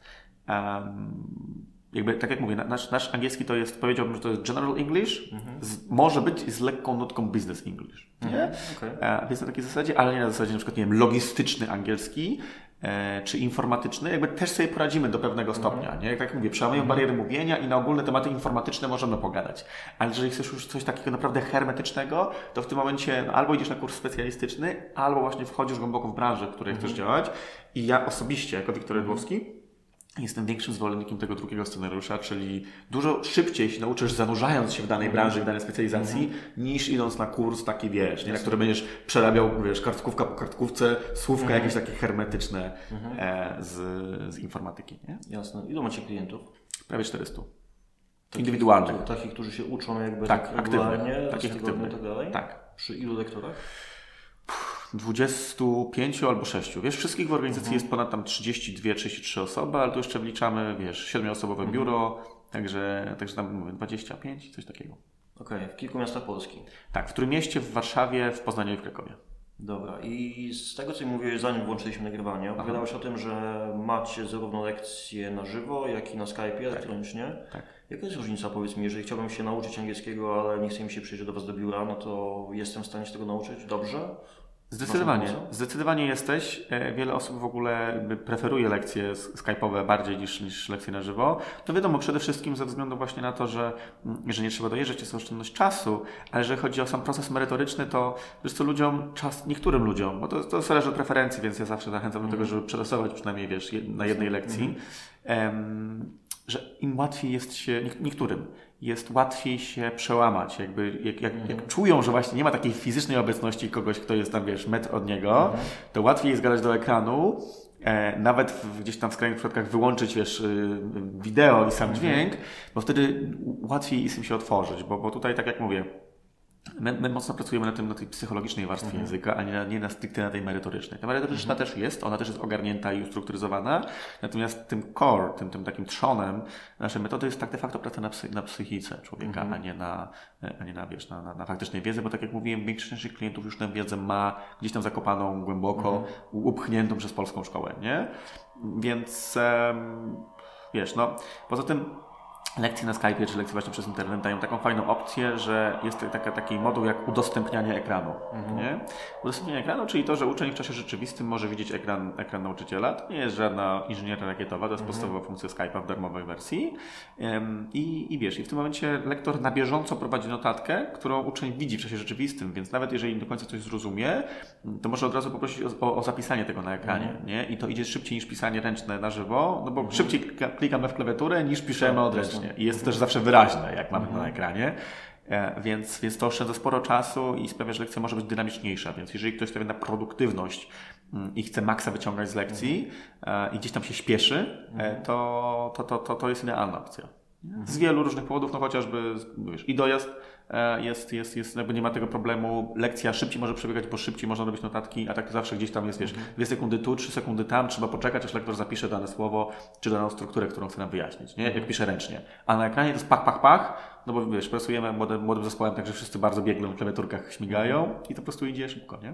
[SPEAKER 2] jakby, tak jak mówię, nasz, nasz angielski to jest, powiedziałbym, że to jest general English, mhm. z, może być z lekką nutką business English. Mhm. Okay. E, więc na takiej zasadzie, ale nie na zasadzie na przykład, nie wiem, logistyczny angielski, e, czy informatyczny, jakby też sobie poradzimy do pewnego stopnia, mhm. nie? Jak tak mówię, przełamujemy mhm. bariery mówienia i na ogólne tematy informatyczne możemy pogadać. Ale jeżeli chcesz już coś takiego naprawdę hermetycznego, to w tym momencie no, albo idziesz na kurs specjalistyczny, albo właśnie wchodzisz głęboko w branżę, w której chcesz działać. I ja osobiście, jako Wiktor Edłowski, Jestem większym zwolennikiem tego drugiego scenariusza, czyli dużo szybciej się nauczysz zanurzając się w danej branży, w danej specjalizacji, mm -hmm. niż idąc na kurs taki, wiesz, nie, na który będziesz przerabiał, wiesz, kartkówka po kartkówce, słówka mm -hmm. jakieś takie hermetyczne mm -hmm. e, z, z informatyki, nie?
[SPEAKER 1] Jasne. Ilu macie klientów?
[SPEAKER 2] Prawie 400. Takich, Indywidualnych.
[SPEAKER 1] Takich, którzy się uczą jakby
[SPEAKER 2] tak, tak regularnie, takich
[SPEAKER 1] aktywnych. Tak, dalej?
[SPEAKER 2] tak.
[SPEAKER 1] Przy ilu lektorach?
[SPEAKER 2] 25 albo 6. Wiesz, wszystkich w organizacji mhm. jest ponad tam 32, 33 osoby, ale tu jeszcze wliczamy, wiesz, 7-osobowe mhm. biuro, także, także tam mówię 25, coś takiego.
[SPEAKER 1] Okej, okay. w kilku miastach Polski.
[SPEAKER 2] Tak, w którym mieście, w Warszawie, w Poznaniu i w Krakowie.
[SPEAKER 1] Dobra, i z tego co mówiłeś, zanim włączyliśmy nagrywanie, opowiadałeś o tym, że macie zarówno lekcje na żywo, jak i na Skype tak. elektronicznie.
[SPEAKER 2] Tak.
[SPEAKER 1] Jaka jest różnica, powiedz mi, jeżeli chciałbym się nauczyć angielskiego, ale nie chce mi się przyjść do Was do biura, no to jestem w stanie się tego nauczyć dobrze?
[SPEAKER 2] Zdecydowanie, zdecydowanie jesteś. E, wiele osób w ogóle preferuje lekcje skype'owe bardziej niż, niż lekcje na żywo. To wiadomo, przede wszystkim ze względu właśnie na to, że, mm, że nie trzeba dojeżdżać, jest oszczędność czasu, ale jeżeli chodzi o sam proces merytoryczny, to wiesz co, ludziom, czas, niektórym ludziom, bo to, to zależy od preferencji, więc ja zawsze zachęcam do tego, mhm. żeby przetestować przynajmniej, wiesz, na jednej lekcji, um, że im łatwiej jest się, niektórym, jest łatwiej się przełamać. Jakby, jak, jak, jak, mhm. czują, że właśnie nie ma takiej fizycznej obecności kogoś, kto jest tam, wiesz, metr od niego, mhm. to łatwiej jest gadać do ekranu, e, nawet w, gdzieś tam w skrajnych przypadkach wyłączyć, wiesz, y, wideo i sam mhm. dźwięk, bo wtedy łatwiej jest im się otworzyć, bo, bo tutaj, tak jak mówię, My, my, mocno pracujemy na tym, na tej psychologicznej warstwie mhm. języka, a nie na, nie na stricte na tej merytorycznej. Ta merytoryczna mhm. też jest, ona też jest ogarnięta i ustrukturyzowana, natomiast tym core, tym, tym takim trzonem naszej metody jest tak de facto praca na, psy, na psychice człowieka, mhm. a nie na, a nie na, wiesz, na, na, na faktycznej wiedzy, bo tak jak mówiłem, większość naszych klientów już tę wiedzę ma gdzieś tam zakopaną głęboko, mhm. upchniętą przez polską szkołę, nie? Więc, um, wiesz, no, poza tym lekcje na Skype czy lekcje właśnie przez internet dają taką fajną opcję, że jest taka, taki moduł jak udostępnianie ekranu. Mhm. Nie? Udostępnianie ekranu, czyli to, że uczeń w czasie rzeczywistym może widzieć ekran, ekran nauczyciela. To nie jest żadna inżynieria rakietowa, to jest mhm. podstawowa funkcja Skype'a w darmowej wersji. I, I wiesz, i w tym momencie lektor na bieżąco prowadzi notatkę, którą uczeń widzi w czasie rzeczywistym, więc nawet jeżeli nie do końca coś zrozumie, to może od razu poprosić o, o, zapisanie tego na ekranie. Mhm. Nie? I to idzie szybciej niż pisanie ręczne na żywo, no bo mhm. szybciej klikamy w klawiaturę niż piszemy tak, odręcznie. I jest to też zawsze wyraźne, jak mamy mhm. na ekranie. E, więc, więc to oszczędza sporo czasu i sprawia, że lekcja może być dynamiczniejsza. Więc jeżeli ktoś stawia na produktywność mm, i chce maksa wyciągać z lekcji mhm. i gdzieś tam się śpieszy, e, mhm. to, to, to, to, to jest idealna opcja. Z wielu różnych powodów, no chociażby wiesz, i dojazd jest, jest, jest, jakby nie ma tego problemu. Lekcja szybciej może przebiegać, bo szybciej można robić notatki, a tak zawsze gdzieś tam jest, wiesz, mhm. dwie sekundy tu, trzy sekundy tam, trzeba poczekać, aż lektor zapisze dane słowo, czy daną strukturę, którą chce nam wyjaśnić, nie? Jak mhm. pisze ręcznie. A na ekranie to jest pach, pach, pach, no bo wiesz, pracujemy młodym, młodym zespołem, także wszyscy bardzo biegną w klawiaturkach śmigają i to po prostu idzie szybko, nie?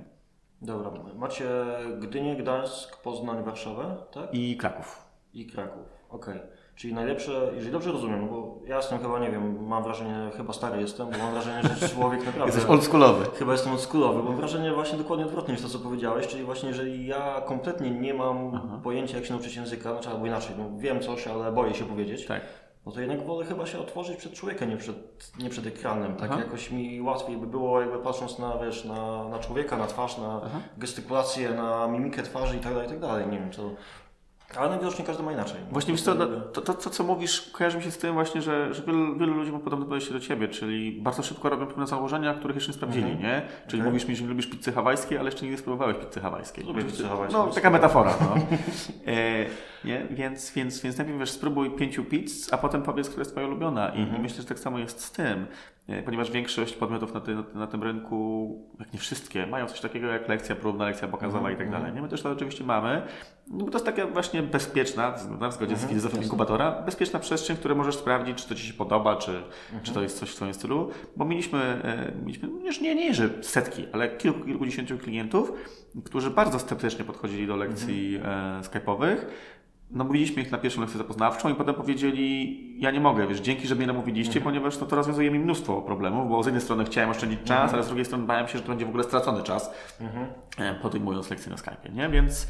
[SPEAKER 1] Dobra. Macie Gdynię, Gdańsk, Poznań, Warszawę, tak?
[SPEAKER 2] I Kraków.
[SPEAKER 1] I Kraków, okej. Okay. Czyli najlepsze, jeżeli dobrze rozumiem, no bo ja jestem chyba, nie wiem, mam wrażenie, chyba stary jestem, bo mam wrażenie, że człowiek naprawdę...
[SPEAKER 2] Jesteś oldschoolowy.
[SPEAKER 1] Chyba jestem oldschoolowy, bo mam wrażenie właśnie dokładnie odwrotnie niż to, co powiedziałeś, czyli właśnie jeżeli ja kompletnie nie mam Aha. pojęcia, jak się nauczyć języka, znaczy albo inaczej, no wiem coś, ale boję się powiedzieć,
[SPEAKER 2] tak.
[SPEAKER 1] no to jednak wolę chyba się otworzyć przed człowiekiem, nie przed, nie przed ekranem. Tak Aha. jakoś mi łatwiej by było, jakby patrząc na, wiesz, na, na człowieka, na twarz, na Aha. gestykulację, na mimikę twarzy i tak dalej, i tak dalej. Nie wiem, to ale najwidoczniej każdy ma inaczej.
[SPEAKER 2] Właśnie wiesz co, no, to, to, to, co mówisz, kojarzy mi się z tym właśnie, że, że wielu, wielu ludzi ma podobne podejście do Ciebie, czyli bardzo szybko robią pewne założenia, których jeszcze nie sprawdzili, mm -hmm. nie? Czyli okay. mówisz mi, że nie lubisz pizzy hawajskiej, ale jeszcze nigdy spróbowałeś pizzy hawajskiej.
[SPEAKER 1] Lubię pizzę hawajską.
[SPEAKER 2] No, taka metafora, no. e, nie? Więc, więc, więc najpierw wiesz, spróbuj pięciu pizz, a potem powiedz, która jest Twoja ulubiona. I, mm -hmm. I myślę, że tak samo jest z tym. Ponieważ większość podmiotów na, ty, na, tym rynku, jak nie wszystkie, mają coś takiego jak lekcja próbna, lekcja pokazowa mm, i tak dalej. Nie? My też to oczywiście mamy, no bo to jest taka właśnie bezpieczna, w zgodzie mm, z filozofią inkubatora, bezpieczna przestrzeń, w której możesz sprawdzić, czy to Ci się podoba, czy, mm. czy to jest coś w Twoim stylu, bo mieliśmy, e, mieliśmy już nie, nie, że setki, ale kilku, kilkudziesięciu klientów, którzy bardzo sceptycznie podchodzili do lekcji mm. e, skype'owych, namówiliśmy ich na pierwszą lekcję zapoznawczą i potem powiedzieli, ja nie mogę, wiesz, dzięki, że mnie namówiliście, mhm. ponieważ no, to rozwiązuje mi mnóstwo problemów, bo z jednej strony chciałem oszczędzić czas, mhm. ale z drugiej strony bałem się, że to będzie w ogóle stracony czas, mhm. E, podejmując lekcję na Skype, nie? Więc,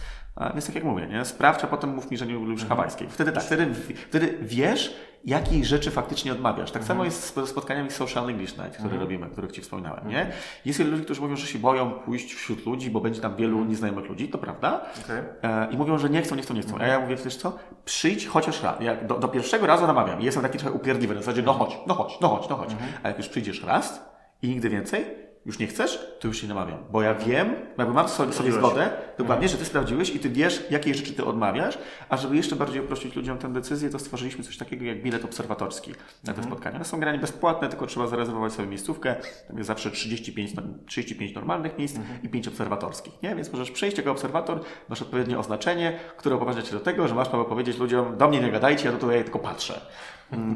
[SPEAKER 2] więc tak jak mówię, nie? Sprawdź, a potem mów mi, że nie lubisz mhm. hawajskiej. Wtedy tak, wtedy, wtedy wiesz, jakich rzeczy faktycznie odmawiasz. Tak samo jest z spotkaniami Social English Night, które robimy, o których Ci wspominałem, nie? Jest wielu ludzi, którzy mówią, że się boją pójść wśród ludzi, bo będzie tam wielu nieznajomych ludzi, to prawda. Okay. E, I mówią, że nie chcą, nie chcą, nie chcą. A ja mówię, wiesz co, przyjdź chociaż raz. Jak do, do pierwszego razu namawiam jestem taki trochę upierdliwy, na zasadzie no chodź, no chodź, no chodź, no chodź. Mhm. A jak już przyjdziesz raz i nigdy więcej, już nie chcesz, to już się namawiam. Bo ja wiem, jakby mam sobie, sobie zgodę, dokładnie, że ty sprawdziłeś i ty wiesz, jakie rzeczy ty odmawiasz, a żeby jeszcze bardziej uprościć ludziom tę decyzję, to stworzyliśmy coś takiego jak bilet obserwatorski na te mhm. spotkania. One są granie bezpłatne, tylko trzeba zarezerwować sobie miejscówkę. Tam jest zawsze 35, 35 normalnych miejsc mhm. i 5 obserwatorskich, nie? Więc możesz przejść jako obserwator, masz odpowiednie oznaczenie, które upoważnia cię do tego, że masz prawo powiedzieć ludziom, do mnie nie gadajcie, ja tutaj tylko patrzę.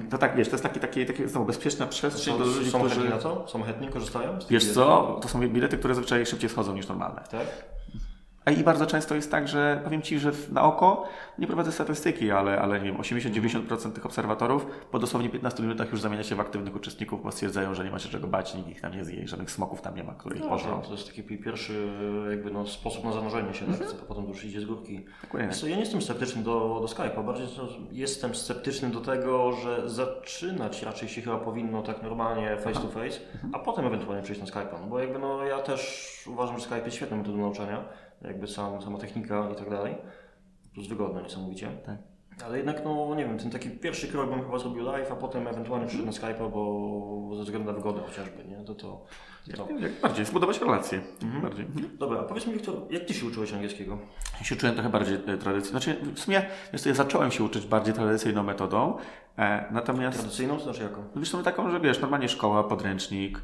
[SPEAKER 2] To tak, wiesz, to jest takie, takie, takie znowu bezpieczna przestrzeń
[SPEAKER 1] do ludzi, są którzy... na to? Są chętni, korzystają?
[SPEAKER 2] Wiesz co, to są bilety, które zazwyczaj szybciej schodzą niż normalne.
[SPEAKER 1] Tak?
[SPEAKER 2] I bardzo często jest tak, że powiem Ci, że na oko nie prowadzę statystyki, ale, ale nie wiem, 80-90% tych obserwatorów po dosłownie 15 minutach już zamienia się w aktywnych uczestników, bo stwierdzają, że nie ma się czego bać, nikt ich tam nie zje, żadnych smoków tam nie ma, które ich no, pożrą.
[SPEAKER 1] To jest taki pierwszy jakby no, sposób na zanurzenie się, tak? Mhm. potem już idzie z górki. Dokładnie. Ja nie jestem sceptyczny do, do Skype'a, bardziej jestem sceptyczny do tego, że zaczynać raczej się chyba powinno tak normalnie face to face, mhm. a potem ewentualnie przejść na Skype'a, no, bo jakby no ja też uważam, że Skype jest świetną metodą nauczania jakby sam, sama technika i tak dalej. Plus wygodne niesamowicie. Tak. Ale jednak, no nie wiem, ten taki pierwszy krok bym chyba zrobił live, a potem ewentualnie przyszedł na Skype'a, bo ze względu na wygodę chociażby, nie? To to.
[SPEAKER 2] to. Jak, jak bardziej, zbudować relacje. Mhm. Bardziej.
[SPEAKER 1] Mhm. Dobra, a powiedz mi, Wiktor, jak Ty się uczyłeś angielskiego?
[SPEAKER 2] Ja się uczyłem trochę bardziej e, tradycyjnie. Znaczy, w sumie ja zacząłem się uczyć bardziej tradycyjną metodą, e, natomiast...
[SPEAKER 1] Tradycyjną? To znaczy jaką?
[SPEAKER 2] Wiesz, to taką, że wiesz, normalnie szkoła, podręcznik,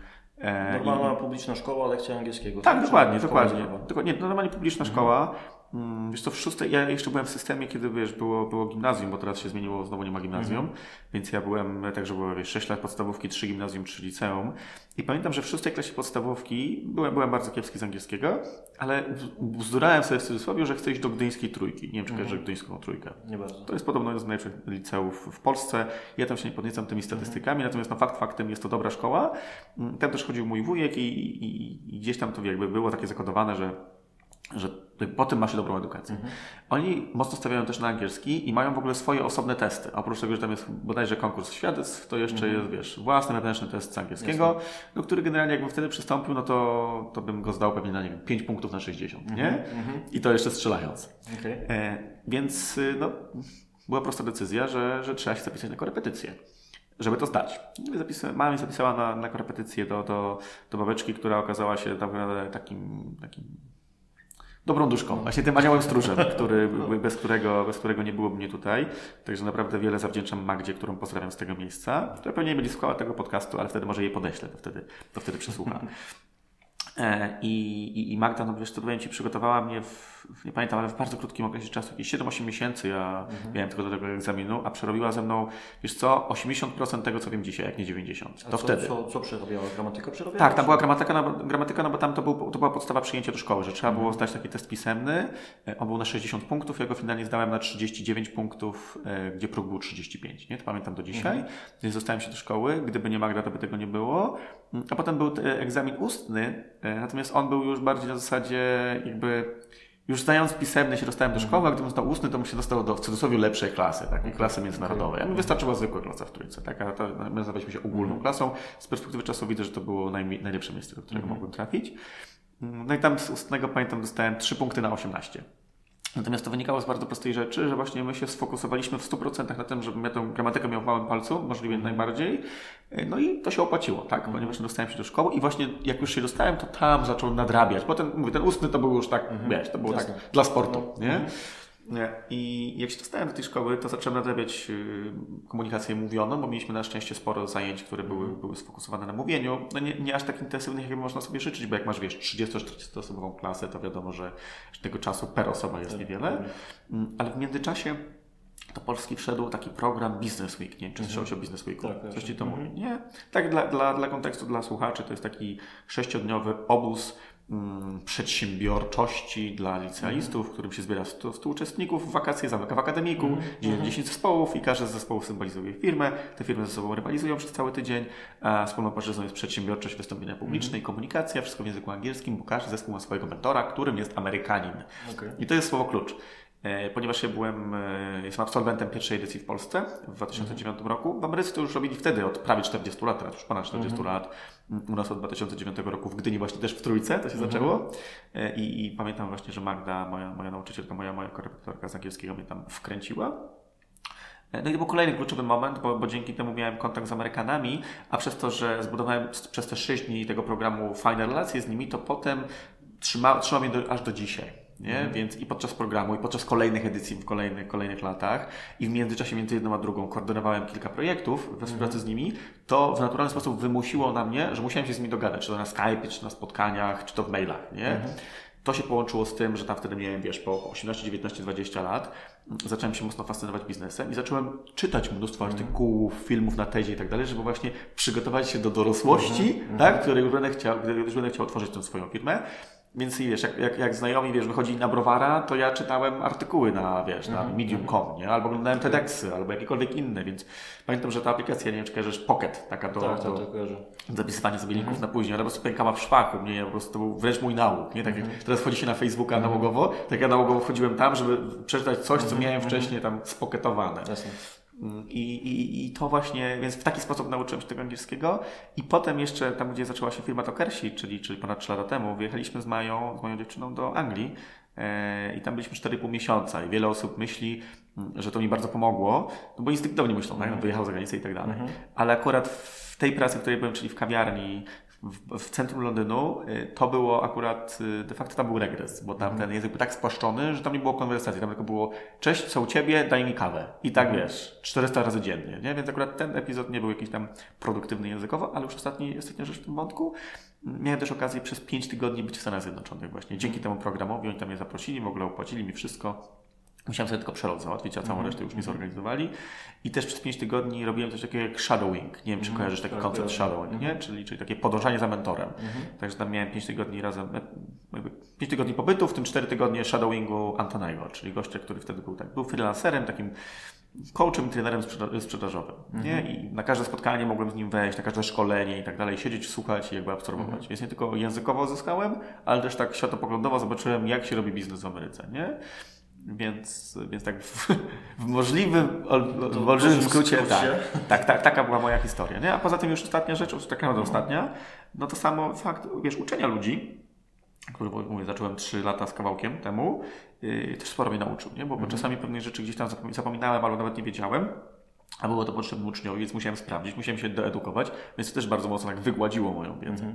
[SPEAKER 1] Normalna I... publiczna szkoła, lekcja angielskiego.
[SPEAKER 2] Tak, tak? dokładnie, dokładnie. dokładnie. Nie, normalnie publiczna mhm. szkoła. Mm, wiesz to w szóstej, ja jeszcze byłem w systemie, kiedy wiesz, było, było gimnazjum, bo teraz się zmieniło, znowu nie ma gimnazjum, mhm. więc ja byłem, także było wiesz, 6 lat podstawówki, 3 gimnazjum, 3 liceum i pamiętam, że w szóstej klasie podstawówki byłem, byłem bardzo kiepski z angielskiego, ale bzdurałem sobie w cudzysłowie, że chcę iść do gdyńskiej trójki. Nie wiem, czy mhm. kojarzysz gdyńską trójkę.
[SPEAKER 1] Nie bardzo.
[SPEAKER 2] To jest podobno jeden z najlepszych liceów w Polsce. Ja tam się nie podniecam tymi statystykami, mhm. natomiast no fakt faktem jest to dobra szkoła. Mm, tam też chodził mój wujek i, i, i gdzieś tam to jakby było takie zakodowane, że że po tym masz dobrą edukację. Mhm. Oni mocno stawiają też na angielski i mają w ogóle swoje osobne testy. Oprócz tego, że tam jest bodajże konkurs świadectw, to jeszcze mhm. jest, wiesz, własny wewnętrzny test z angielskiego, no, który generalnie jakbym wtedy przystąpił, no to, to bym go zdał pewnie na, nie wiem, 5 punktów na 60, mhm. nie? Mhm. I to jeszcze strzelając. Okay. E, więc, y, no, była prosta decyzja, że, że trzeba się zapisać na korepetycję żeby to zdać. mama mi zapisała na, na korepetycję do, do, do babeczki, która okazała się takim, takim dobrą duszką, właśnie tym aniołem stróżem, który, bez, którego, bez którego nie byłoby mnie tutaj. Także naprawdę wiele zawdzięczam Magdzie, którą pozdrawiam z tego miejsca, która pewnie nie będzie słuchała tego podcastu, ale wtedy może jej podeślę, to wtedy, to wtedy przesłucha. E, I, i, I Magda, no wiesz, to powiem Ci, przygotowała mnie w, nie pamiętam, ale w bardzo krótkim okresie czasu, jakieś 7-8 miesięcy ja mhm. miałem tylko do tego egzaminu, a przerobiła ze mną, wiesz co, 80% tego, co wiem dzisiaj, jak nie 90%.
[SPEAKER 1] A
[SPEAKER 2] to
[SPEAKER 1] co,
[SPEAKER 2] wtedy.
[SPEAKER 1] Co, co przerobiała? Gramatykę przerobiała?
[SPEAKER 2] Tak, tam była gramatyka, no, gramatyka, no bo tam to, był, to była podstawa przyjęcia do szkoły, że trzeba mhm. było zdać taki test pisemny. E, on był na 60 punktów, ja go finalnie zdałem na 39 punktów, e, gdzie próg był 35, nie? To pamiętam do dzisiaj. Mhm. Więc zostałem się do szkoły. Gdyby nie Magda, to by tego nie było. A potem był egzamin ustny, natomiast on był już bardziej na zasadzie jakby już znając pisemny się dostałem do szkoły, a gdybym znał ustny, to bym się dostał do w cudzysłowie lepszej klasy, takiej klasy międzynarodowej. A mi wystarczyła zwykła klasa w trójce, tak? A to, my nazywaliśmy się ogólną klasą. Z perspektywy czasu widzę, że to było najmi- najlepsze miejsce, do którego mogłem trafić. No i tam z ustnego pamiętam dostałem 3 punkty na 18. Natomiast to wynikało z bardzo prostej rzeczy, że właśnie my się sfokusowaliśmy w 100% na tym, żebym ja tę gramatykę miał w małym palcu, możliwie najbardziej. No i to się opłaciło, tak? Ponieważ dostałem się do szkoły i właśnie jak już się dostałem, to tam zacząłem nadrabiać. Potem, mówię, ten ustny to był już tak, wiesz, to było
[SPEAKER 1] Jasne.
[SPEAKER 2] tak dla sportu, nie? I jak się dostałem do tej szkoły, to zacząłem nadrabiać y, komunikację mówioną, bo mieliśmy na szczęście sporo zajęć, które były, były sfokusowane na mówieniu. No nie, nie aż tak intensywnych, jak można sobie życzyć, bo jak masz, wiesz, 30-40 osobową klasę, to wiadomo, że tego czasu per osoba jest niewiele. Mm, Ale w międzyczasie do Polski wszedł taki program Business Week. Nie czy słyszałeś o Business Weeku?
[SPEAKER 1] Tak,
[SPEAKER 2] Coś ci to mówi? Nie. Tak dla, dla, dla kontekstu, dla słuchaczy, to jest taki sześciodniowy obóz przedsiębiorczości dla licealistów, w którym się zbiera 100, 100 uczestników w wakacje, zamyka w akademiku, mm 10 zespołów i każdy z zespołów symbolizuje firmę. Te firmy ze sobą rywalizują przez cały tydzień. A wspólną płaszczyzną jest przedsiębiorczość, wystąpienia publiczne i komunikacja, wszystko w języku angielskim, bo każdy zespół ma swojego mentora, którym jest Amerykanin.
[SPEAKER 1] Okej.
[SPEAKER 2] I to jest słowo klucz. E, Ponieważ ja byłem, e, jestem absolwentem pierwszej edycji w Polsce w 2009 roku. W Ameryce to już robili wtedy od prawie 40 lat, teraz już ponad 40 lat. U nas od 2009 roku w Gdyni właśnie też w Trójce to się zaczęło. E, I, I pamiętam właśnie, że Magda, moja, moja nauczycielka, moja, moja korepetytorka z angielskiego mnie tam wkręciła. E, No i to był kolejny kluczowy moment, bo, bo dzięki temu miałem kontakt z Amerykanami, a przez to, że zbudowałem przez te 6 dni tego programu fajne relacje z nimi, to potem trzyma, trzyma mnie do, aż do dzisiaj. Nie? Więc i podczas programu, i podczas kolejnych edycji w kolejnych, kolejnych latach, i w międzyczasie między jedną a drugą koordynowałem kilka projektów we współpracy z nimi, to w naturalny sposób wymusiło na mnie, że musiałem się z nimi dogadać, czy to na Skype, czy na spotkaniach, czy to w mailach. Nie? To się połączyło z tym, że tam wtedy miałem, wiesz, po 18, 19, 20 lat, mm, zacząłem się mocno fascynować biznesem i zacząłem czytać mnóstwo artykułów, filmów na tezie i tak dalej, żeby właśnie przygotować się do dorosłości, tak, której już będę chciał, gdy już będę chciał otworzyć tę swoją firmę. Więc wiesz, jak, jak, jak znajomi, wiesz, wychodzili na browara, to ja czytałem artykuły na, wiesz, na medium.com, nie? Albo oglądałem TEDxy, albo jakiekolwiek inne, więc pamiętam, że ta aplikacja, nie wiem, czy kojarzysz, Pocket, taka do,
[SPEAKER 1] Tak,
[SPEAKER 2] do,
[SPEAKER 1] tak, tak, kojarzę.
[SPEAKER 2] zapisywanie sobie linków na później, ale po prostu pękała w szwachu, mnie po prostu to był wręcz mój nauk, nie? Tak jak teraz wchodzi się na Facebooka nałogowo, tak ja nałogowo wchodziłem tam, żeby przeczytać coś, co miałem wcześniej tam spoketowane.
[SPEAKER 1] Jasne.
[SPEAKER 2] I, i, I to właśnie, więc w taki sposób nauczyłem się tego angielskiego. I potem jeszcze tam, gdzie zaczęła się firma Tokersi, czyli, czyli ponad 3 lata temu, wyjechaliśmy z Mają, z moją dziewczyną do Anglii e, i tam byliśmy 4,5 miesiąca i wiele osób myśli, że to mi bardzo pomogło, no bo instynktownie myślą, tak, wyjechał za granicę i tak dalej. Ale akurat w tej pracy, w której byłem, czyli w kawiarni, w, w centrum Londynu, y, to było akurat, y, de facto tam był regres, bo tam ten język był tak spłaszczony, że tam nie było konwersacji, tam tylko było cześć, co u Ciebie, daj mi kawę. I tak wiesz, 400 razy dziennie, nie? Więc akurat ten epizod nie był jakiś tam produktywny językowo, ale już ostatni, ostatnia rzecz w tym wątku. Miałem też okazję przez 5 tygodni być w Stanach Zjednoczonych właśnie. Dzięki temu programowi oni tam mnie zaprosili, w ogóle opłacili mi wszystko. Musiałem sobie tylko przelot załatwić, a całą resztę już mi zorganizowali. I też przez 5 tygodni robiłem coś takiego jak shadowing. Nie wiem, czy kojarzysz taki
[SPEAKER 1] tak,
[SPEAKER 2] koncept
[SPEAKER 1] kojarzę.
[SPEAKER 2] shadowing, nie? Czyli, czyli takie podążanie za mentorem. Także tam miałem 5 tygodni razem, e, jakby 5 tygodni pobytu, w tym 4 tygodnie shadowingu Antonego, czyli gościa, który wtedy był tak, był freelancerem, takim coachem, trenerem sprzeda- sprzedażowym. Nie? I na każde spotkanie mogłem z nim wejść, na każde szkolenie i tak dalej, siedzieć, słuchać i jakby absorbować. Więc nie tylko językowo zyskałem, ale też tak światopoglądowo zobaczyłem, jak się robi biznes w Ameryce. Nie? Więc, więc tak w, w możliwym, ol- w olbrzymim skrócie, tak, tak, tak, taka była moja historia. Nie? A poza tym już ostatnia rzecz, tak naprawdę ostatnia, no to samo fakt, wiesz, uczenia ludzi, który, mówię, zacząłem 3 lata z kawałkiem temu, yy, też sporo mnie nauczył, nie? Bo, bo czasami pewnych rzeczy gdzieś tam zapom- zapominałem, albo nawet nie wiedziałem, a było to potrzebne uczniowi, więc musiałem sprawdzić, musiałem się doedukować, więc to też bardzo mocno tak wygładziło moją wiedzę.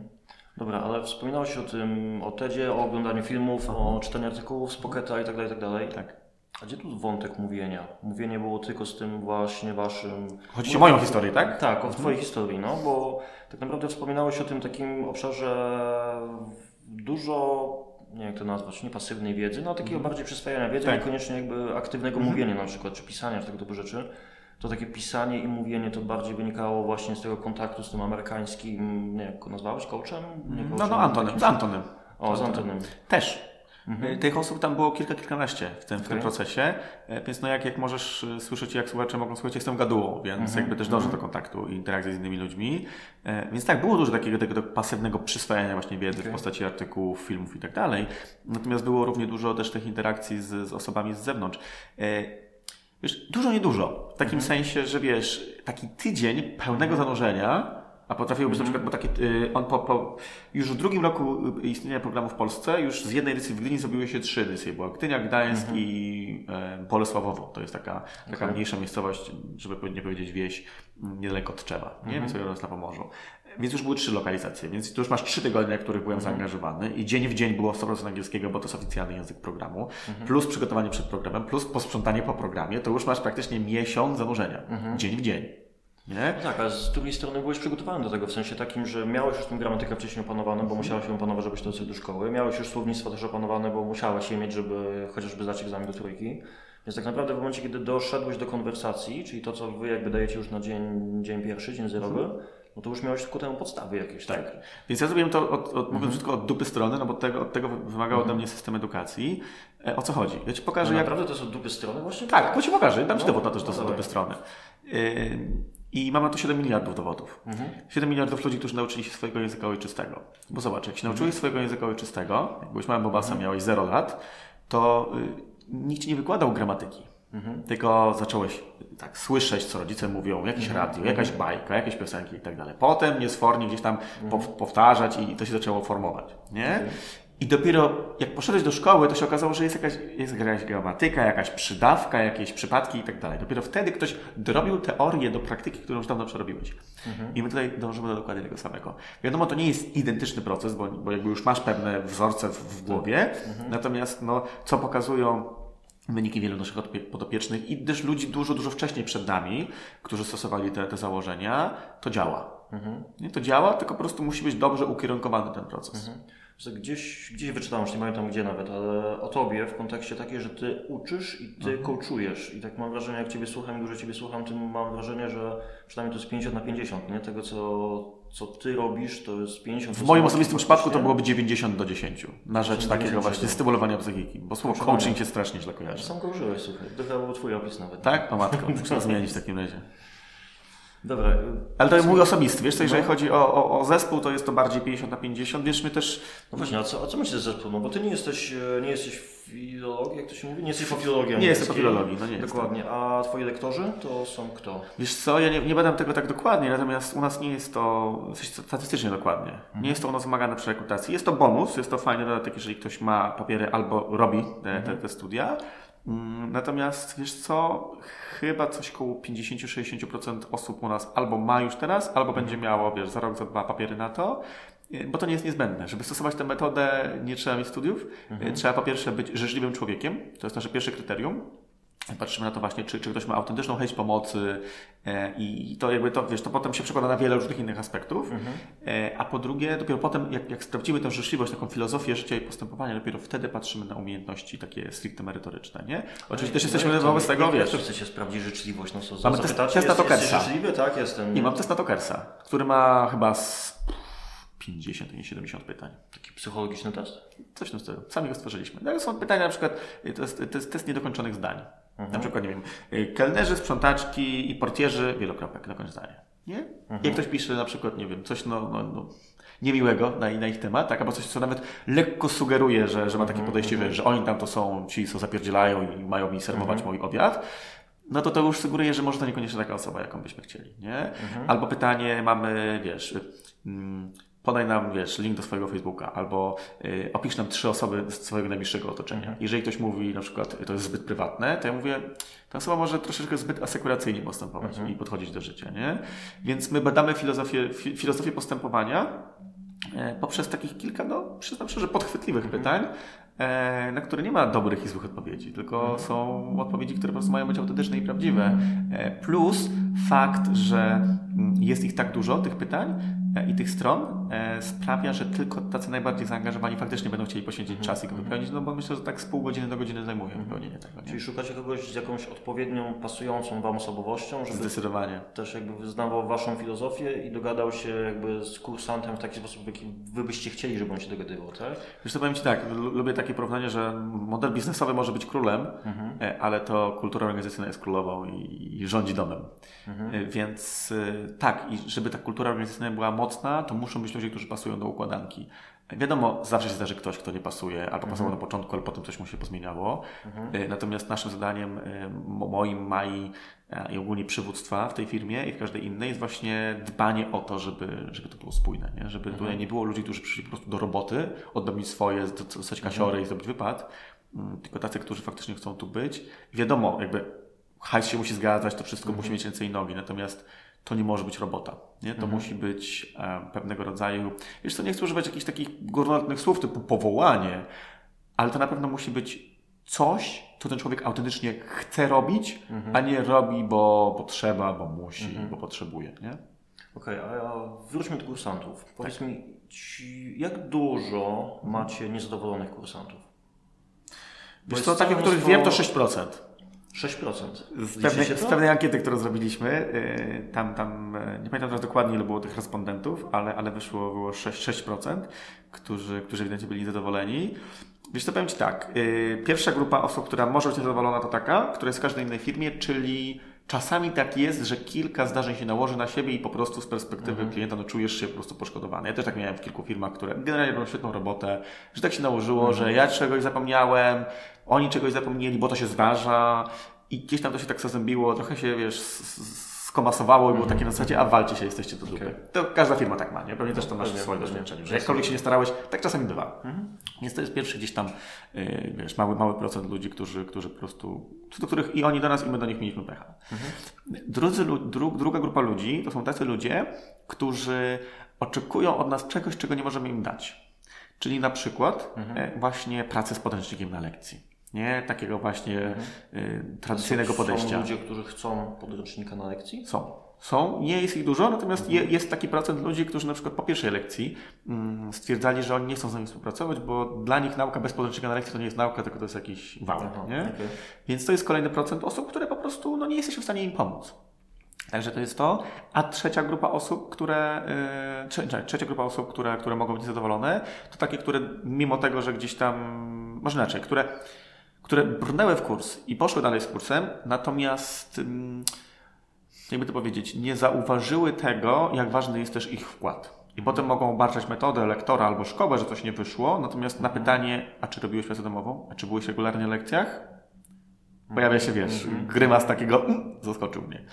[SPEAKER 1] Dobra, ale wspominałeś o tym, o TEDzie, o oglądaniu filmów, o czytaniu artykułów z Pocketa i tak dalej, i tak dalej.
[SPEAKER 2] Tak.
[SPEAKER 1] A gdzie tu wątek mówienia? Mówienie było tylko z tym właśnie waszym...
[SPEAKER 2] Chodzi o moją historię, tak?
[SPEAKER 1] Tak, o twojej historii, no, bo tak naprawdę wspominałeś o tym takim obszarze dużo, nie jak to nazwać, nie pasywnej wiedzy, no takiego bardziej przyswajania wiedzy,
[SPEAKER 2] Tak.
[SPEAKER 1] niekoniecznie jakby aktywnego mówienia na przykład, czy pisania, czy tego typu rzeczy. To takie pisanie i mówienie to bardziej wynikało właśnie z tego kontaktu z tym amerykańskim, nie jak go nazwałeś, coachem? Nie
[SPEAKER 2] No,
[SPEAKER 1] coachem,
[SPEAKER 2] no, Antonem, z Antonem.
[SPEAKER 1] O, z Antonem.
[SPEAKER 2] Też. Mhm. Tych osób tam było kilka, kilkanaście w tym, w tym procesie, więc no jak, jak możesz słyszeć, jak słuchacze mogą słuchać, jestem gadułą, więc mhm. jakby też dążę do kontaktu i interakcji z innymi ludźmi. Więc tak, było dużo takiego, takiego pasywnego przyswajania właśnie wiedzy okay. w postaci artykułów, filmów i tak dalej. Natomiast było równie dużo też tych interakcji z, z osobami z zewnątrz. Wiesz, dużo, niedużo. W takim mhm. sensie, że wiesz, taki tydzień pełnego zanurzenia, a potrafiło być -hmm. na przykład, bo takie, y, on po, po, już w drugim roku istnienia programu w Polsce, już z jednej edycji w Gdyni zrobiły się trzy edycje. Była Gdynia, Gdańsk -hmm. i e, Bolesławowo. To jest taka, taka okay. mniejsza miejscowość, żeby nie powiedzieć wieś, niedaleko od Trzewa, nie? -hmm. Więc na Pomorzu. Więc już były trzy lokalizacje, więc tu już masz trzy tygodnie, w których byłem mhm. zaangażowany i dzień w dzień było 100% angielskiego, bo to jest oficjalny język programu, mhm. plus przygotowanie przed programem, plus posprzątanie po programie, to już masz praktycznie miesiąc zanurzenia, mhm. dzień w dzień. Nie?
[SPEAKER 1] No tak, a z drugiej strony byłeś przygotowany do tego, w sensie takim, że miałeś już tę gramatykę wcześniej opanowaną, bo musiałeś ją opanować, żebyś to do szkoły. Miałeś już słownictwo też opanowane, bo musiałeś je mieć, żeby chociażby zdać egzamin do trójki. Więc tak naprawdę w momencie, kiedy doszedłeś do konwersacji, czyli to, co wy jakby dajecie już na dzień, dzień pierwszy, dzień zerowy, mhm no to już miałeś ku temu podstawy jakieś, tak? tak?
[SPEAKER 2] Więc ja zrobiłem to, od, od, mówiąc tylko od dupy strony, no bo tego, od tego wymagał ode mnie system edukacji. E, o co chodzi? Ja Ci pokażę,
[SPEAKER 1] no jak... Naprawdę to jest od dupy strony właśnie?
[SPEAKER 2] Tak, bo Ci pokażę. Dam Ci no, dowód na to, że to no, są dupy strony. Yy, I mamy na to 7 miliardów dowodów. Mhm. 7 miliardów ludzi, którzy nauczyli się swojego języka ojczystego. Bo zobacz, jak się nauczyłeś mhm. swojego języka ojczystego, jak byłeś małym bobasem, mhm. miałeś 0 lat, to y, nikt Ci nie wykładał gramatyki. Mhm. Tylko zacząłeś tak słyszeć, co rodzice mówią, jakieś mhm. radio, jakaś bajka, jakieś piosenki i tak dalej. Potem niesfornie gdzieś tam mhm. powtarzać i to się zaczęło formować, nie? Mhm. I dopiero jak poszedłeś do szkoły, to się okazało, że jest jakaś, jest jakaś gramatyka, jakaś przydawka, jakieś przypadki i tak dalej. Dopiero wtedy ktoś dorobił teorię do praktyki, którą już dawno przerobiłeś. Mhm. I my tutaj dążymy do dokładnie tego samego. Wiadomo, to nie jest identyczny proces, bo, bo jakby już masz pewne wzorce w, w głowie, mhm. natomiast no, co pokazują wyniki wielu naszych podopiecznych i też ludzi dużo, dużo wcześniej przed nami, którzy stosowali te, te założenia, to działa. Mhm. Nie, to działa, tylko po prostu musi być dobrze ukierunkowany ten proces. Mhm.
[SPEAKER 1] Gdzieś, gdzieś wyczytałem, już nie pamiętam gdzie nawet, ale o tobie w kontekście takiej, że ty uczysz i ty mhm. coachujesz. I tak mam wrażenie, jak ciebie słucham i dużo ciebie słucham, to mam wrażenie, że przynajmniej to jest 50 na 50, nie? Tego, co, co ty robisz, to jest 50
[SPEAKER 2] W moim osobistym przypadku to byłoby 90 do 10 na rzecz takiego właśnie stymulowania psychiki, bo słowo coaching się strasznie źle kojarzy.
[SPEAKER 1] Sam coachujesz, słuchaj. To chyba był twój opis nawet.
[SPEAKER 2] Tak? O matko, muszę zmienić w takim razie.
[SPEAKER 1] Dobra.
[SPEAKER 2] Ale to jest mój osobisty, wiesz co, jeżeli no. chodzi o, o, o, zespół, to jest to bardziej 50 na 50, wiesz, my też...
[SPEAKER 1] No właśnie, a co, a co myślisz z zespół? No bo ty nie jesteś, e, nie jesteś filologiem, jak to się mówi? Nie jesteś po filologii
[SPEAKER 2] Nie jestem po filologii, no nie
[SPEAKER 1] Dokładnie, jestem. a twoi lektorzy to są kto?
[SPEAKER 2] Wiesz co, ja nie, nie badam tego tak dokładnie, natomiast u nas nie jest to statystycznie dokładnie. Mhm. Nie jest to u nas wymagane przy rekrutacji. Jest to bonus, jest to fajny dodatek, jeżeli ktoś ma papiery albo robi te, te, te studia. Mm, natomiast wiesz co, chyba coś koło 50-60% osób u nas albo ma już teraz, albo będzie miało, wiesz, za rok, za dwa papiery na to, bo to nie jest niezbędne. Żeby stosować tę metodę, nie trzeba mieć studiów. Mhm. Trzeba po pierwsze być życzliwym człowiekiem, to jest nasze pierwsze kryterium. Patrzymy na to właśnie, czy, czy ktoś ma autentyczną chęć pomocy e, i to jakby to, wiesz, to potem się przekłada na wiele różnych innych aspektów. Mhm. E, a po drugie, dopiero potem, jak, jak sprawdzimy tę życzliwość, taką filozofię życia i postępowania, dopiero wtedy patrzymy na umiejętności takie stricte merytoryczne, nie? Oczywiście też jesteśmy no wobec tego, wiesz.
[SPEAKER 1] Jak chcecie sprawdzić życzliwość? No co,
[SPEAKER 2] Mamy test, test na Tokersa.
[SPEAKER 1] Tak, jestem.
[SPEAKER 2] Nie, mam test na Tokersa, który ma chyba z 50, nie 70 pytań.
[SPEAKER 1] Taki psychologiczny test?
[SPEAKER 2] Coś w tym stylu. Sami go stworzyliśmy. No, są pytania na przykład, to jest, to jest test niedokończonych zdań. Mhm. Na przykład, nie wiem, kelnerzy, sprzątaczki i portierzy, wielokropek, na koniec zdania. Nie? Mhm. Jak ktoś pisze na przykład, nie wiem, coś no, no, no niemiłego na, na ich temat, tak? albo coś, co nawet lekko sugeruje, że, że ma takie mhm, podejście, że, mhm. że oni tam to są ci, co zapierdzielają i mają mi serwować mhm. mój obiad, no to to już sugeruje, że może to niekoniecznie taka osoba, jaką byśmy chcieli, nie? Albo pytanie mamy, wiesz, mm, podaj nam, wiesz, link do swojego Facebooka, albo y, opisz nam trzy osoby z swojego najbliższego otoczenia. Mhm. Jeżeli ktoś mówi na przykład, to jest zbyt prywatne, to ja mówię, ta osoba może troszeczkę zbyt asekuracyjnie postępować mhm. i podchodzić do życia, nie? Więc my badamy filozofię, fi, filozofię postępowania e, poprzez takich kilka, no, przyznam szczerze, podchwytliwych mhm. pytań, e, na które nie ma dobrych i złych odpowiedzi, tylko mhm. są odpowiedzi, które po prostu mają być autentyczne i prawdziwe. E, plus fakt, że mm, jest ich tak dużo, tych pytań, i tych stron sprawia, że tylko tacy najbardziej zaangażowani faktycznie będą chcieli poświęcić mhm. czas i go wypełnić, no bo myślę, że tak z pół godziny do godziny zajmuje mhm. wypełnienie tego. Nie?
[SPEAKER 1] Czyli szukacie kogoś z jakąś odpowiednią, pasującą Wam osobowością,
[SPEAKER 2] żeby Zdecydowanie.
[SPEAKER 1] też jakby wyznawał Waszą filozofię i dogadał się jakby z kursantem w taki sposób, w jaki Wy byście chcieli, żeby on się dogadywał, tak?
[SPEAKER 2] Wiesz co, powiem Ci tak, lubię takie porównanie, że model biznesowy może być królem, mhm. ale to kultura organizacyjna jest królową i, i rządzi domem. Mhm. Więc tak, i żeby ta kultura organizacyjna była mocna, to muszą być ludzie, którzy pasują do układanki. Wiadomo, zawsze się zdarzy ktoś, kto nie pasuje, albo mhm. pasował na początku, ale potem coś mu się pozmieniało. Mhm. Natomiast naszym zadaniem, moim, Mai i ogólnie przywództwa w tej firmie i w każdej innej jest właśnie dbanie o to, żeby, żeby to było spójne, nie? żeby mhm. tutaj nie było ludzi, którzy przyszli po prostu do roboty, odrobić swoje, dostać kasiory mhm. i zrobić wypad, mm, tylko tacy, którzy faktycznie chcą tu być. Wiadomo, jakby hajs się musi zgadzać, to wszystko musi mieć ręce i nogi, natomiast to nie może być robota. Nie? To mhm. musi być e, pewnego rodzaju. Wiesz co, nie chcę używać jakichś takich górnolotnych słów typu powołanie, ale to na pewno musi być coś, co ten człowiek autentycznie chce robić, mhm. a nie robi, bo potrzeba, bo musi, mhm. bo potrzebuje. Nie?
[SPEAKER 1] Okej, okay, a wróćmy do kursantów. Powiedz tak. mi, jak dużo macie niezadowolonych kursantów?
[SPEAKER 2] Wiesz co, takich, których wiem, to 6%.
[SPEAKER 1] 6%.
[SPEAKER 2] Z pewnej, z pewnej ankiety, którą zrobiliśmy, y, tam, tam nie pamiętam teraz dokładnie, ile było tych respondentów, ale, ale wyszło było 6%, 6% którzy, którzy ewidentnie byli zadowoleni. Wiesz co, powiem Ci tak. Y, pierwsza grupa osób, która może być zadowolona, to taka, która jest w każdej innej firmie, czyli czasami tak jest, że kilka zdarzeń się nałoży na siebie i po prostu z perspektywy mhm. klienta no, czujesz się po prostu poszkodowany. Ja też tak miałem w kilku firmach, które generalnie robią świetną robotę, że tak się nałożyło, mhm. że ja czegoś zapomniałem, oni czegoś zapomnieli, bo to się zdarza i gdzieś tam to się tak zazębiło, trochę się, wiesz, skomasowało i było takie na zasadzie, a walcie się, jesteście to dupy. Okay. To każda firma tak ma, nie? Pewnie też to masz w swoim doświadczeniu, że jakkolwiek się nie starałeś, tak czasami bywa. Mhm. Więc to jest pierwszy gdzieś tam, yy, wiesz, mały, mały procent ludzi, którzy, którzy po prostu, do których i oni do nas, i my do nich mieliśmy pecha. Mhm. Drudzy, dru, druga grupa ludzi to są tacy ludzie, którzy oczekują od nas czegoś, czego nie możemy im dać. Czyli na przykład mhm. E, właśnie pracę z podręcznikiem na lekcji. Nie takiego właśnie mhm. y, tradycyjnego
[SPEAKER 1] są,
[SPEAKER 2] podejścia.
[SPEAKER 1] Są ludzie, którzy chcą podręcznika na lekcji?
[SPEAKER 2] Są. Są, nie jest ich dużo, natomiast mhm. je, jest taki procent ludzi, którzy na przykład po pierwszej lekcji mm, stwierdzali, że oni nie chcą z nami współpracować, bo dla nich nauka bez podręcznika na lekcji to nie jest nauka, tylko to jest jakiś wał. nie? Okay. Więc to jest kolejny procent osób, które po prostu no, nie jesteśmy w stanie im pomóc. Także to jest to. A trzecia grupa osób, które, yy, trzecia grupa osób, które, które mogą być niezadowolone, to takie, które mimo tego, że gdzieś tam, może inaczej, które które brnęły w kurs i poszły dalej z kursem, natomiast jakby to powiedzieć, nie zauważyły tego, jak ważny jest też ich wkład. I potem mogą obarczać metodę lektora albo szkołę, że coś nie wyszło, natomiast na pytanie, a czy robiłeś pracę domową, a czy byłeś regularnie na lekcjach, pojawia się, wiesz, mhm. grymas takiego, mm, zaskoczył mnie.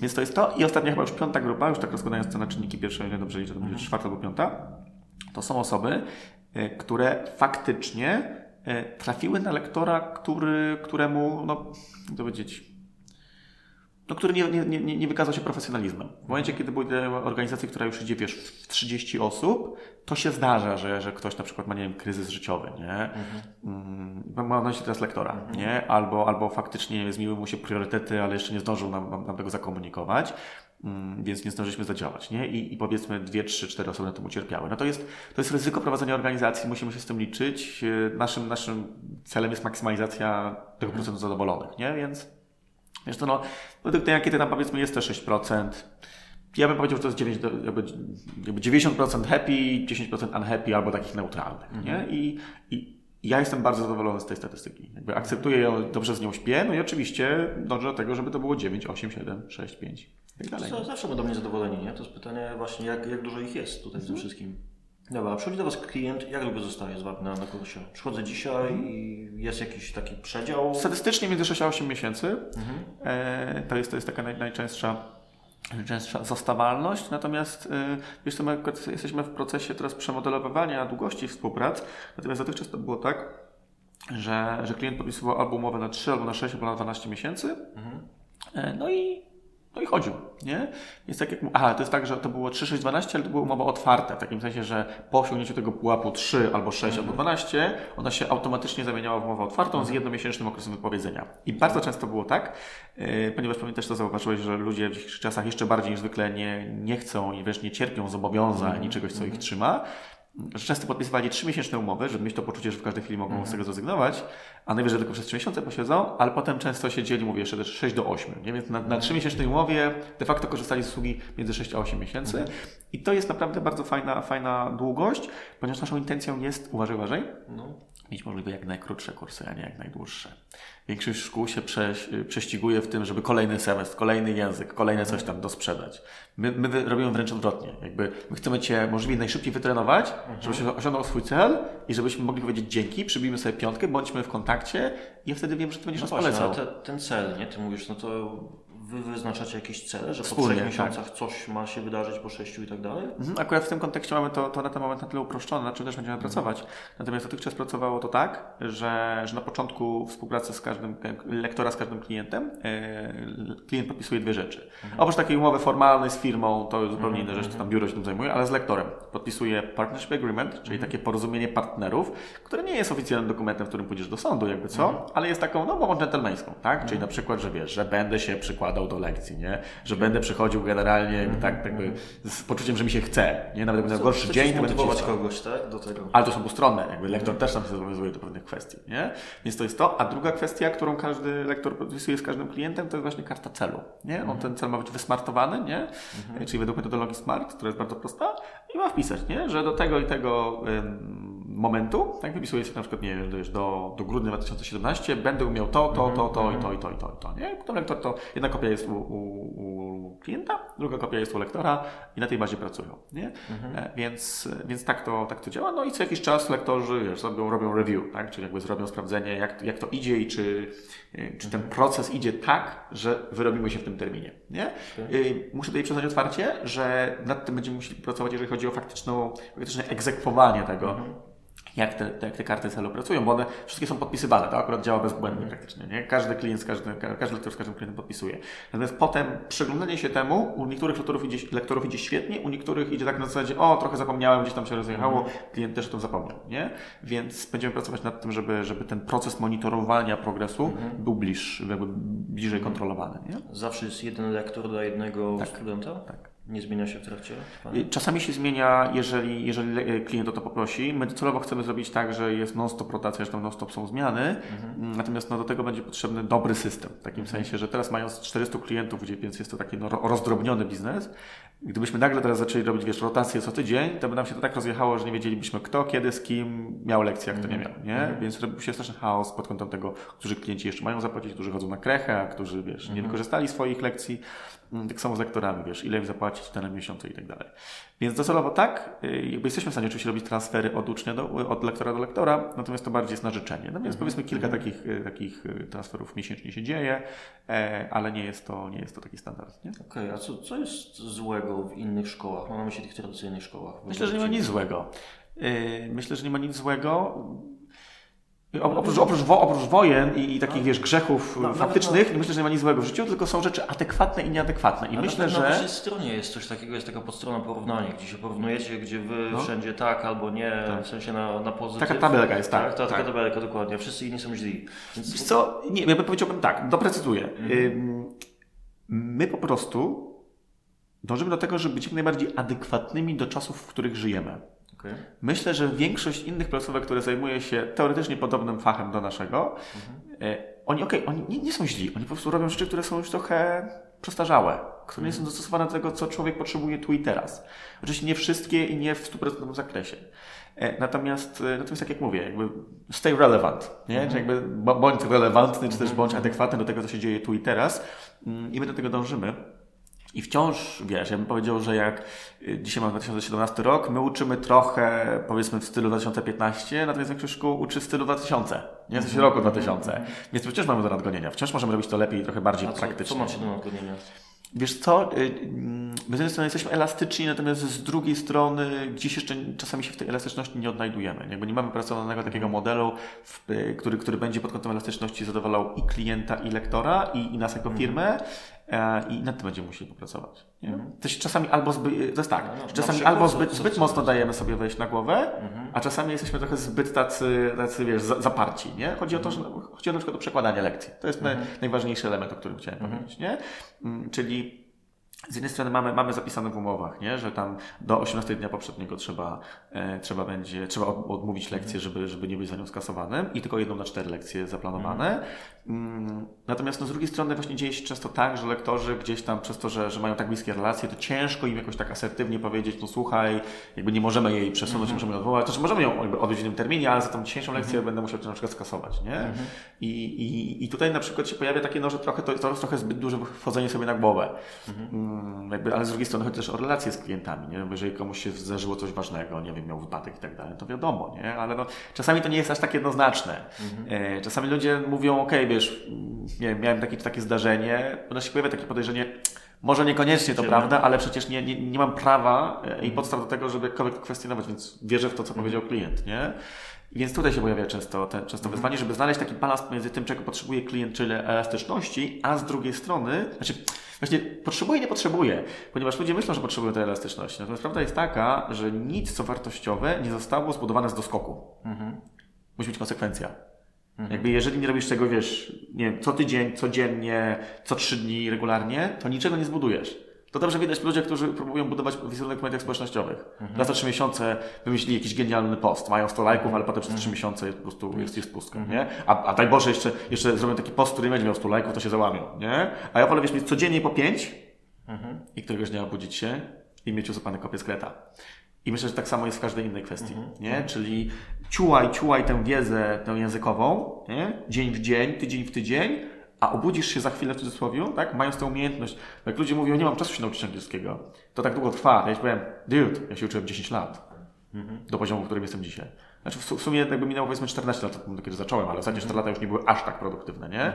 [SPEAKER 2] Więc to jest to. I ostatnia chyba już piąta grupa, już tak rozkładając to na czynniki pierwsze, nie dobrze liczę, to będzie mhm. czwarta albo piąta, to są osoby, y, które faktycznie trafiły na lektora, który, któremu, no, to powiedzieć, no, który nie, nie, nie, nie wykazał się profesjonalizmem. W momencie, kiedy były organizacje, która już idzie, wiesz, w 30 osób, to się zdarza, że, że ktoś na przykład ma, nie wiem, kryzys życiowy, nie? Mhm. Mm, mam na myśli teraz lektora, mhm. nie? Albo, albo faktycznie zmieniły mu się priorytety, ale jeszcze nie zdążył nam, nam, nam tego zakomunikować. Mm, więc nie zdążyliśmy zadziałać, nie? I, I powiedzmy dwie, trzy, cztery osoby na tym ucierpiały. No to jest, to jest ryzyko prowadzenia organizacji, musimy się z tym liczyć. E, naszym, naszym celem jest maksymalizacja tego mhm. procentu zadowolonych, nie? Więc wiesz to no, według tej ankiety tam powiedzmy jest to 6%. Ja bym powiedział, że to jest 9, jakby, jakby 90% happy, 10% unhappy albo takich neutralnych, mhm. nie? I, i ja jestem bardzo zadowolony z tej statystyki. Jakby akceptuję ją, dobrze z nią śpię, no i oczywiście dążę do tego, żeby to było 9, 8, 7, 6, 5
[SPEAKER 1] tak dalej. Zawsze będą niezadowoleni, nie? To jest pytanie właśnie, jak, jak dużo ich jest tutaj w tym mhm. wszystkim. Dobra, przychodzi do Was klient, jak długo zostaje z Wami na, na kursie? Przychodzę dzisiaj mhm. i jest jakiś taki przedział?
[SPEAKER 2] Statystycznie między 6 a 8 miesięcy. Mhm. E, to, jest, to jest taka naj, najczęstsza, najczęstsza zostawalność. Natomiast e, wiesz co, my jesteśmy w procesie teraz przemodelowywania długości współprac. Natomiast dotychczas to było tak, że, że klient podpisywał albo umowę na 3, albo na 6, albo na 12 miesięcy. Mhm. E, no i no i chodził, nie? Więc tak jak, aha, to jest tak, że to było 3, 6, 12, ale to była umowa otwarta, w takim sensie, że po osiągnięciu tego pułapu 3 albo 6 albo 12, ona się automatycznie zamieniała w umowę otwartą z jednomiesięcznym okresem wypowiedzenia. I bardzo często było tak, yy, ponieważ pewnie też to zauważyłeś, że ludzie w dzisiejszych czasach jeszcze bardziej niż zwykle nie, nie chcą i wręcz nie cierpią zobowiązań i czegoś, co ich trzyma, często podpisywali trzymiesięczne umowy, żeby mieć to poczucie, że w każdej chwili mogą z tego zrezygnować, a najwyżej tylko przez trzy miesiące posiedzą, ale potem często siedzieli, mówię jeszcze też 6 do 8, nie? więc na, na trzymiesięcznej umowie de facto korzystali z usługi między 6 a 8 miesięcy i to jest naprawdę bardzo fajna, fajna długość, ponieważ naszą intencją jest, uważaj, uważaj, no. Mieć możliwe jak najkrótsze kursy, a nie jak najdłuższe. Większość szkół się prze, prześciguje w tym, żeby kolejny semestr, kolejny język, kolejne coś tam dosprzedać. My, my robimy wręcz odwrotnie. Jakby my chcemy Cię możliwie najszybciej wytrenować, mhm. żebyś osiągnął swój cel i żebyśmy mogli powiedzieć dzięki, przybijmy sobie piątkę, bądźmy w kontakcie i ja wtedy wiem, że Ty będziesz
[SPEAKER 1] no
[SPEAKER 2] nas właśnie,
[SPEAKER 1] polecał. Te, ten cel, nie? Ty mówisz, no to Wy wyznaczacie jakieś cele, że Wspólnie, po trzech miesiącach tak. coś ma się wydarzyć, po sześciu i tak dalej?
[SPEAKER 2] Mhm, akurat w tym kontekście mamy to, to na ten moment na tyle uproszczone, na czym też będziemy pracować. Natomiast dotychczas pracowało to tak, że, że na początku współpracy z każdym, lektora z każdym klientem, e, klient podpisuje dwie rzeczy. Mhm. Oprócz takiej umowy formalnej z firmą, to jest zupełnie mhm. inna rzecz, to tam biuro się tym zajmuje, ale z lektorem podpisuje partnership agreement, czyli mhm. takie porozumienie partnerów, które nie jest oficjalnym dokumentem, w którym pójdziesz do sądu, jakby co, mhm. ale jest taką, no, umową dżentelmeńską, tak? Czyli mhm. na przykład, że wiesz, że będę się przykładał do lekcji, nie? Że będę przychodził generalnie mm -hmm. tak jakby z poczuciem, że mi się chce, nie? Nawet jak będę gorszy dzień,
[SPEAKER 1] to będę motywować kogoś, tak? Do tego.
[SPEAKER 2] Ale to są dwustronne, jakby lektor mm -hmm. też tam się zobowiązuje do pewnych kwestii, nie? Więc to jest to. A druga kwestia, którą każdy lektor podpisuje z każdym klientem, to jest właśnie karta celu, nie? On mm -hmm. ten cel ma być wysmartowany, nie? Mhm. Czyli według metodologii SMART, która jest bardzo prosta i ma wpisać, nie? Że do tego i tego ym, momentu, tak wypisuje się na przykład, nie wiem, do, do grudnia 2017 będę umiał to, to, to, to, i to, i to, i to, i to, nie? Potem lektor to, jedna kopia jest u, u, u klienta, druga kopia jest u lektora i na tej bazie pracują. Nie? Mhm. E, więc, więc tak, to, tak to działa. No i co jakiś czas lektorzy wiesz, robią, robią review, tak? czyli jakby zrobią sprawdzenie, jak, jak to idzie i czy, e, czy ten mhm. proces idzie tak, że wyrobimy się w tym terminie. Nie? Okay. Muszę tutaj przyznać otwarcie, że nad tym będziemy musieli pracować, jeżeli chodzi o faktyczną, faktyczne egzekwowanie tego. Mhm jak te, jak te karty celu pracują, bo one wszystkie są podpisywane, to akurat działa bezbłędnie praktycznie, nie? Każdy klient z każdym, każdy lektor z każdym klientem podpisuje. Natomiast potem przyglądanie się temu, u niektórych lektorów idzie, lektorów idzie świetnie, u niektórych idzie tak na zasadzie, o, trochę zapomniałem, gdzieś tam się rozjechało, klient też o tym zapomniał, nie? Więc będziemy pracować nad tym, żeby, żeby ten proces monitorowania progresu mhm. był bliższy, jakby bliżej mhm. kontrolowany, nie?
[SPEAKER 1] Zawsze jest jeden lektor dla jednego tak. studenta? Tak. Nie zmienia się w trakcie?
[SPEAKER 2] Czasami się zmienia, jeżeli, jeżeli klient o to poprosi. My celowo chcemy zrobić tak, że jest non-stop rotacja, że tam non-stop są zmiany, mhm. natomiast no, do tego będzie potrzebny dobry system. W takim mhm. sensie, że teraz mając 400 klientów, gdzie, więc jest to taki no, rozdrobniony biznes, gdybyśmy nagle teraz zaczęli robić wiesz, rotację co tydzień, to by nam się to tak rozjechało, że nie wiedzielibyśmy kto, kiedy, z kim miał lekcję, jak kto nie mhm. miał. Nie? Mhm. Więc robił się straszny chaos pod kątem tego, którzy klienci jeszcze mają zapłacić, którzy chodzą na krechę, a którzy wiesz, nie wykorzystali swoich lekcji. Mm, tak samo z lektorami, wiesz, ile im zapłacić w danym miesiącu i tak dalej. Więc docelowo tak, y, jakby jesteśmy w stanie oczywiście robić transfery od ucznia do, od lektora do lektora, natomiast to bardziej jest na życzenie. No więc powiedzmy kilka mm takich, y, takich y, transferów miesięcznie się dzieje, e, ale nie jest to, nie jest to taki standard. Okej,
[SPEAKER 1] okay, a co, co jest złego w innych szkołach? Mam na myśli tych tradycyjnych szkołach.
[SPEAKER 2] Myślę, że nie ma nic złego. Myślę, że nie ma nic złego. Oprócz, oprócz, wo, oprócz wojen i, i takich, no. wiesz, grzechów no, faktycznych, no, myślę, że nie ma nic złego w życiu, tylko są rzeczy adekwatne i nieadekwatne. I myślę, że... Na
[SPEAKER 1] waszej stronie jest coś takiego, jest taka podstrona porównania, gdzie się porównujecie, gdzie wy no. wszędzie tak albo nie, tak. w sensie na, na pozytyw.
[SPEAKER 2] Taka tabelka jest, tak.
[SPEAKER 1] tak, ta, taka tak. tabelka, dokładnie. Wszyscy inni są źli.
[SPEAKER 2] Więc... Wiesz co, nie, ja bym powiedziałbym tak, doprecyzuję. Mhm. My po prostu dążymy do tego, żeby być jak najbardziej adekwatnymi do czasów, w których żyjemy. Okay. Myślę, że większość innych placówek, które zajmuje się teoretycznie podobnym fachem do naszego, mhm. oni, okay, oni nie, nie, są źli, oni po prostu robią rzeczy, które są już trochę przestarzałe, które nie są mhm. dostosowane do tego, co człowiek potrzebuje tu i teraz. Oczywiście nie wszystkie i nie w 100% zakresie. E, natomiast, e, natomiast tak jak mówię, jakby stay relevant, nie? Czy jakby bądź relevantny, czy też bądź mhm. adekwatny do tego, co się dzieje tu i teraz mm, i my do tego dążymy. I wciąż, wiesz, ja bym powiedział, że jak y, dzisiaj mamy 2017 rok, my uczymy trochę, powiedzmy, w stylu 2015, natomiast większość szkół uczy w stylu 2000, nie? W sensie roku 2000. Więc wciąż mamy do nadgonienia. Wciąż możemy robić to lepiej i trochę bardziej
[SPEAKER 1] A co,
[SPEAKER 2] praktycznie.
[SPEAKER 1] Co macie do nadgonienia?
[SPEAKER 2] Wiesz co, y, mm, my z jednej strony jesteśmy elastyczni, natomiast z drugiej strony gdzieś jeszcze czasami się w tej elastyczności nie odnajdujemy. Jakby nie mamy pracowanego takiego modelu, w, który, który będzie pod kątem elastyczności zadowalał i klienta, i lektora, i, i nas jako firmę. E, I nad tym będziemy musieli popracować. Nie? Mhm. To się czasami albo zbyt, to jest tak, no, no, czasami albo zbyt, zbyt mocno dajemy sobie wejść na głowę, mhm. a czasami jesteśmy trochę zbyt tacy, tacy wiesz, zaparci. Nie? Chodzi o to, że chodzi o na przykład o przekładanie lekcji. To jest mhm. najważniejszy element, o którym chciałem mhm. powiedzieć. Nie? Mm, czyli z jednej strony mamy, mamy zapisane w umowach, nie? że tam do 18 dnia poprzedniego trzeba, e, trzeba będzie, trzeba odmówić lekcję, żeby, żeby nie być za nią skasowanym i tylko jedną na cztery lekcje zaplanowane. Mm, natomiast no, z drugiej strony właśnie dzieje się często tak, że lektorzy gdzieś tam przez to, że, że mają tak bliskie relacje, to ciężko im jakoś tak asertywnie powiedzieć, no słuchaj, jakby nie możemy jej przesunąć, mm -hmm. możemy ją odwołać, znaczy możemy ją jakby odbyć w innym terminie, ale za tą dzisiejszą lekcję mm -hmm. będę musiał to na przykład skasować, nie? Mm -hmm. I, i, I tutaj na przykład się pojawia takie, no, że trochę to, to jest trochę zbyt duże wchodzenie sobie na głowę. Mhm. Mm, jakby, ale z drugiej strony chodzi też o relacje z klientami, nie? Bo jeżeli komuś się zdarzyło coś ważnego, nie wiem, miał wypadek i tak dalej, to wiadomo, nie? Ale no, czasami to nie jest aż tak jednoznaczne. Mhm. E, czasami ludzie mówią, ok, wiesz, nie miałem takie, takie zdarzenie, nas się pojawia takie podejrzenie, może niekoniecznie to prawda, ale przecież nie, nie, nie mam prawa e, i mhm. podstaw do tego, żeby jakkolwiek kwestionować, więc wierzę w to, co mhm. powiedział klient, nie? Więc tutaj się pojawia często, te, często wyzwanie, żeby znaleźć taki balans pomiędzy tym, czego potrzebuje klient, czyli elastyczności, a z drugiej strony, znaczy właśnie potrzebuje, nie potrzebuje, ponieważ ludzie myślą, że potrzebują tej elastyczności. Natomiast prawda jest taka, że nic, co wartościowe, nie zostało zbudowane z doskoku. Mhm. Musi być konsekwencja. Mhm. Jakby jeżeli nie robisz tego, wiesz, nie wiem, co tydzień, codziennie, co trzy dni regularnie, to niczego nie zbudujesz. To dobrze widać w ludziach, którzy próbują budować wizerunek w mediach społecznościowych. Mhm. Raz na trzy miesiące wymyślili jakiś genialny post, mają 100 lajków, ale potem przez trzy mhm. miesiące po prostu jest, jest pustka, mhm. nie? A, a daj Boże, jeszcze, jeszcze zrobią taki post, który nie będzie miał 100 lajków, to się załamią, nie? A ja wolę, wiesz, mieć codziennie po pięć mhm. i któregoś dnia obudzić się i mieć usypane kopię skleta. I myślę, że tak samo jest w każdej innej kwestii, mhm. nie? Czyli ciułaj, ciułaj tę wiedzę, tę językową, nie? Dzień w dzień, tydzień w tydzień, a obudzisz się za chwilę w cudzysłowie, tak? Mając tę umiejętność. Jak ludzie mówią, nie mam czasu się nauczyć angielskiego, to tak długo trwa. Ja ci powiem, dude, ja się uczyłem 10 lat. Mhm. Do poziomu, w którym jestem dzisiaj. Znaczy w sumie jakby minęło powiedzmy 14 lat, kiedy zacząłem, ale ostatnie 4 mhm. lata już nie były aż tak produktywne, nie?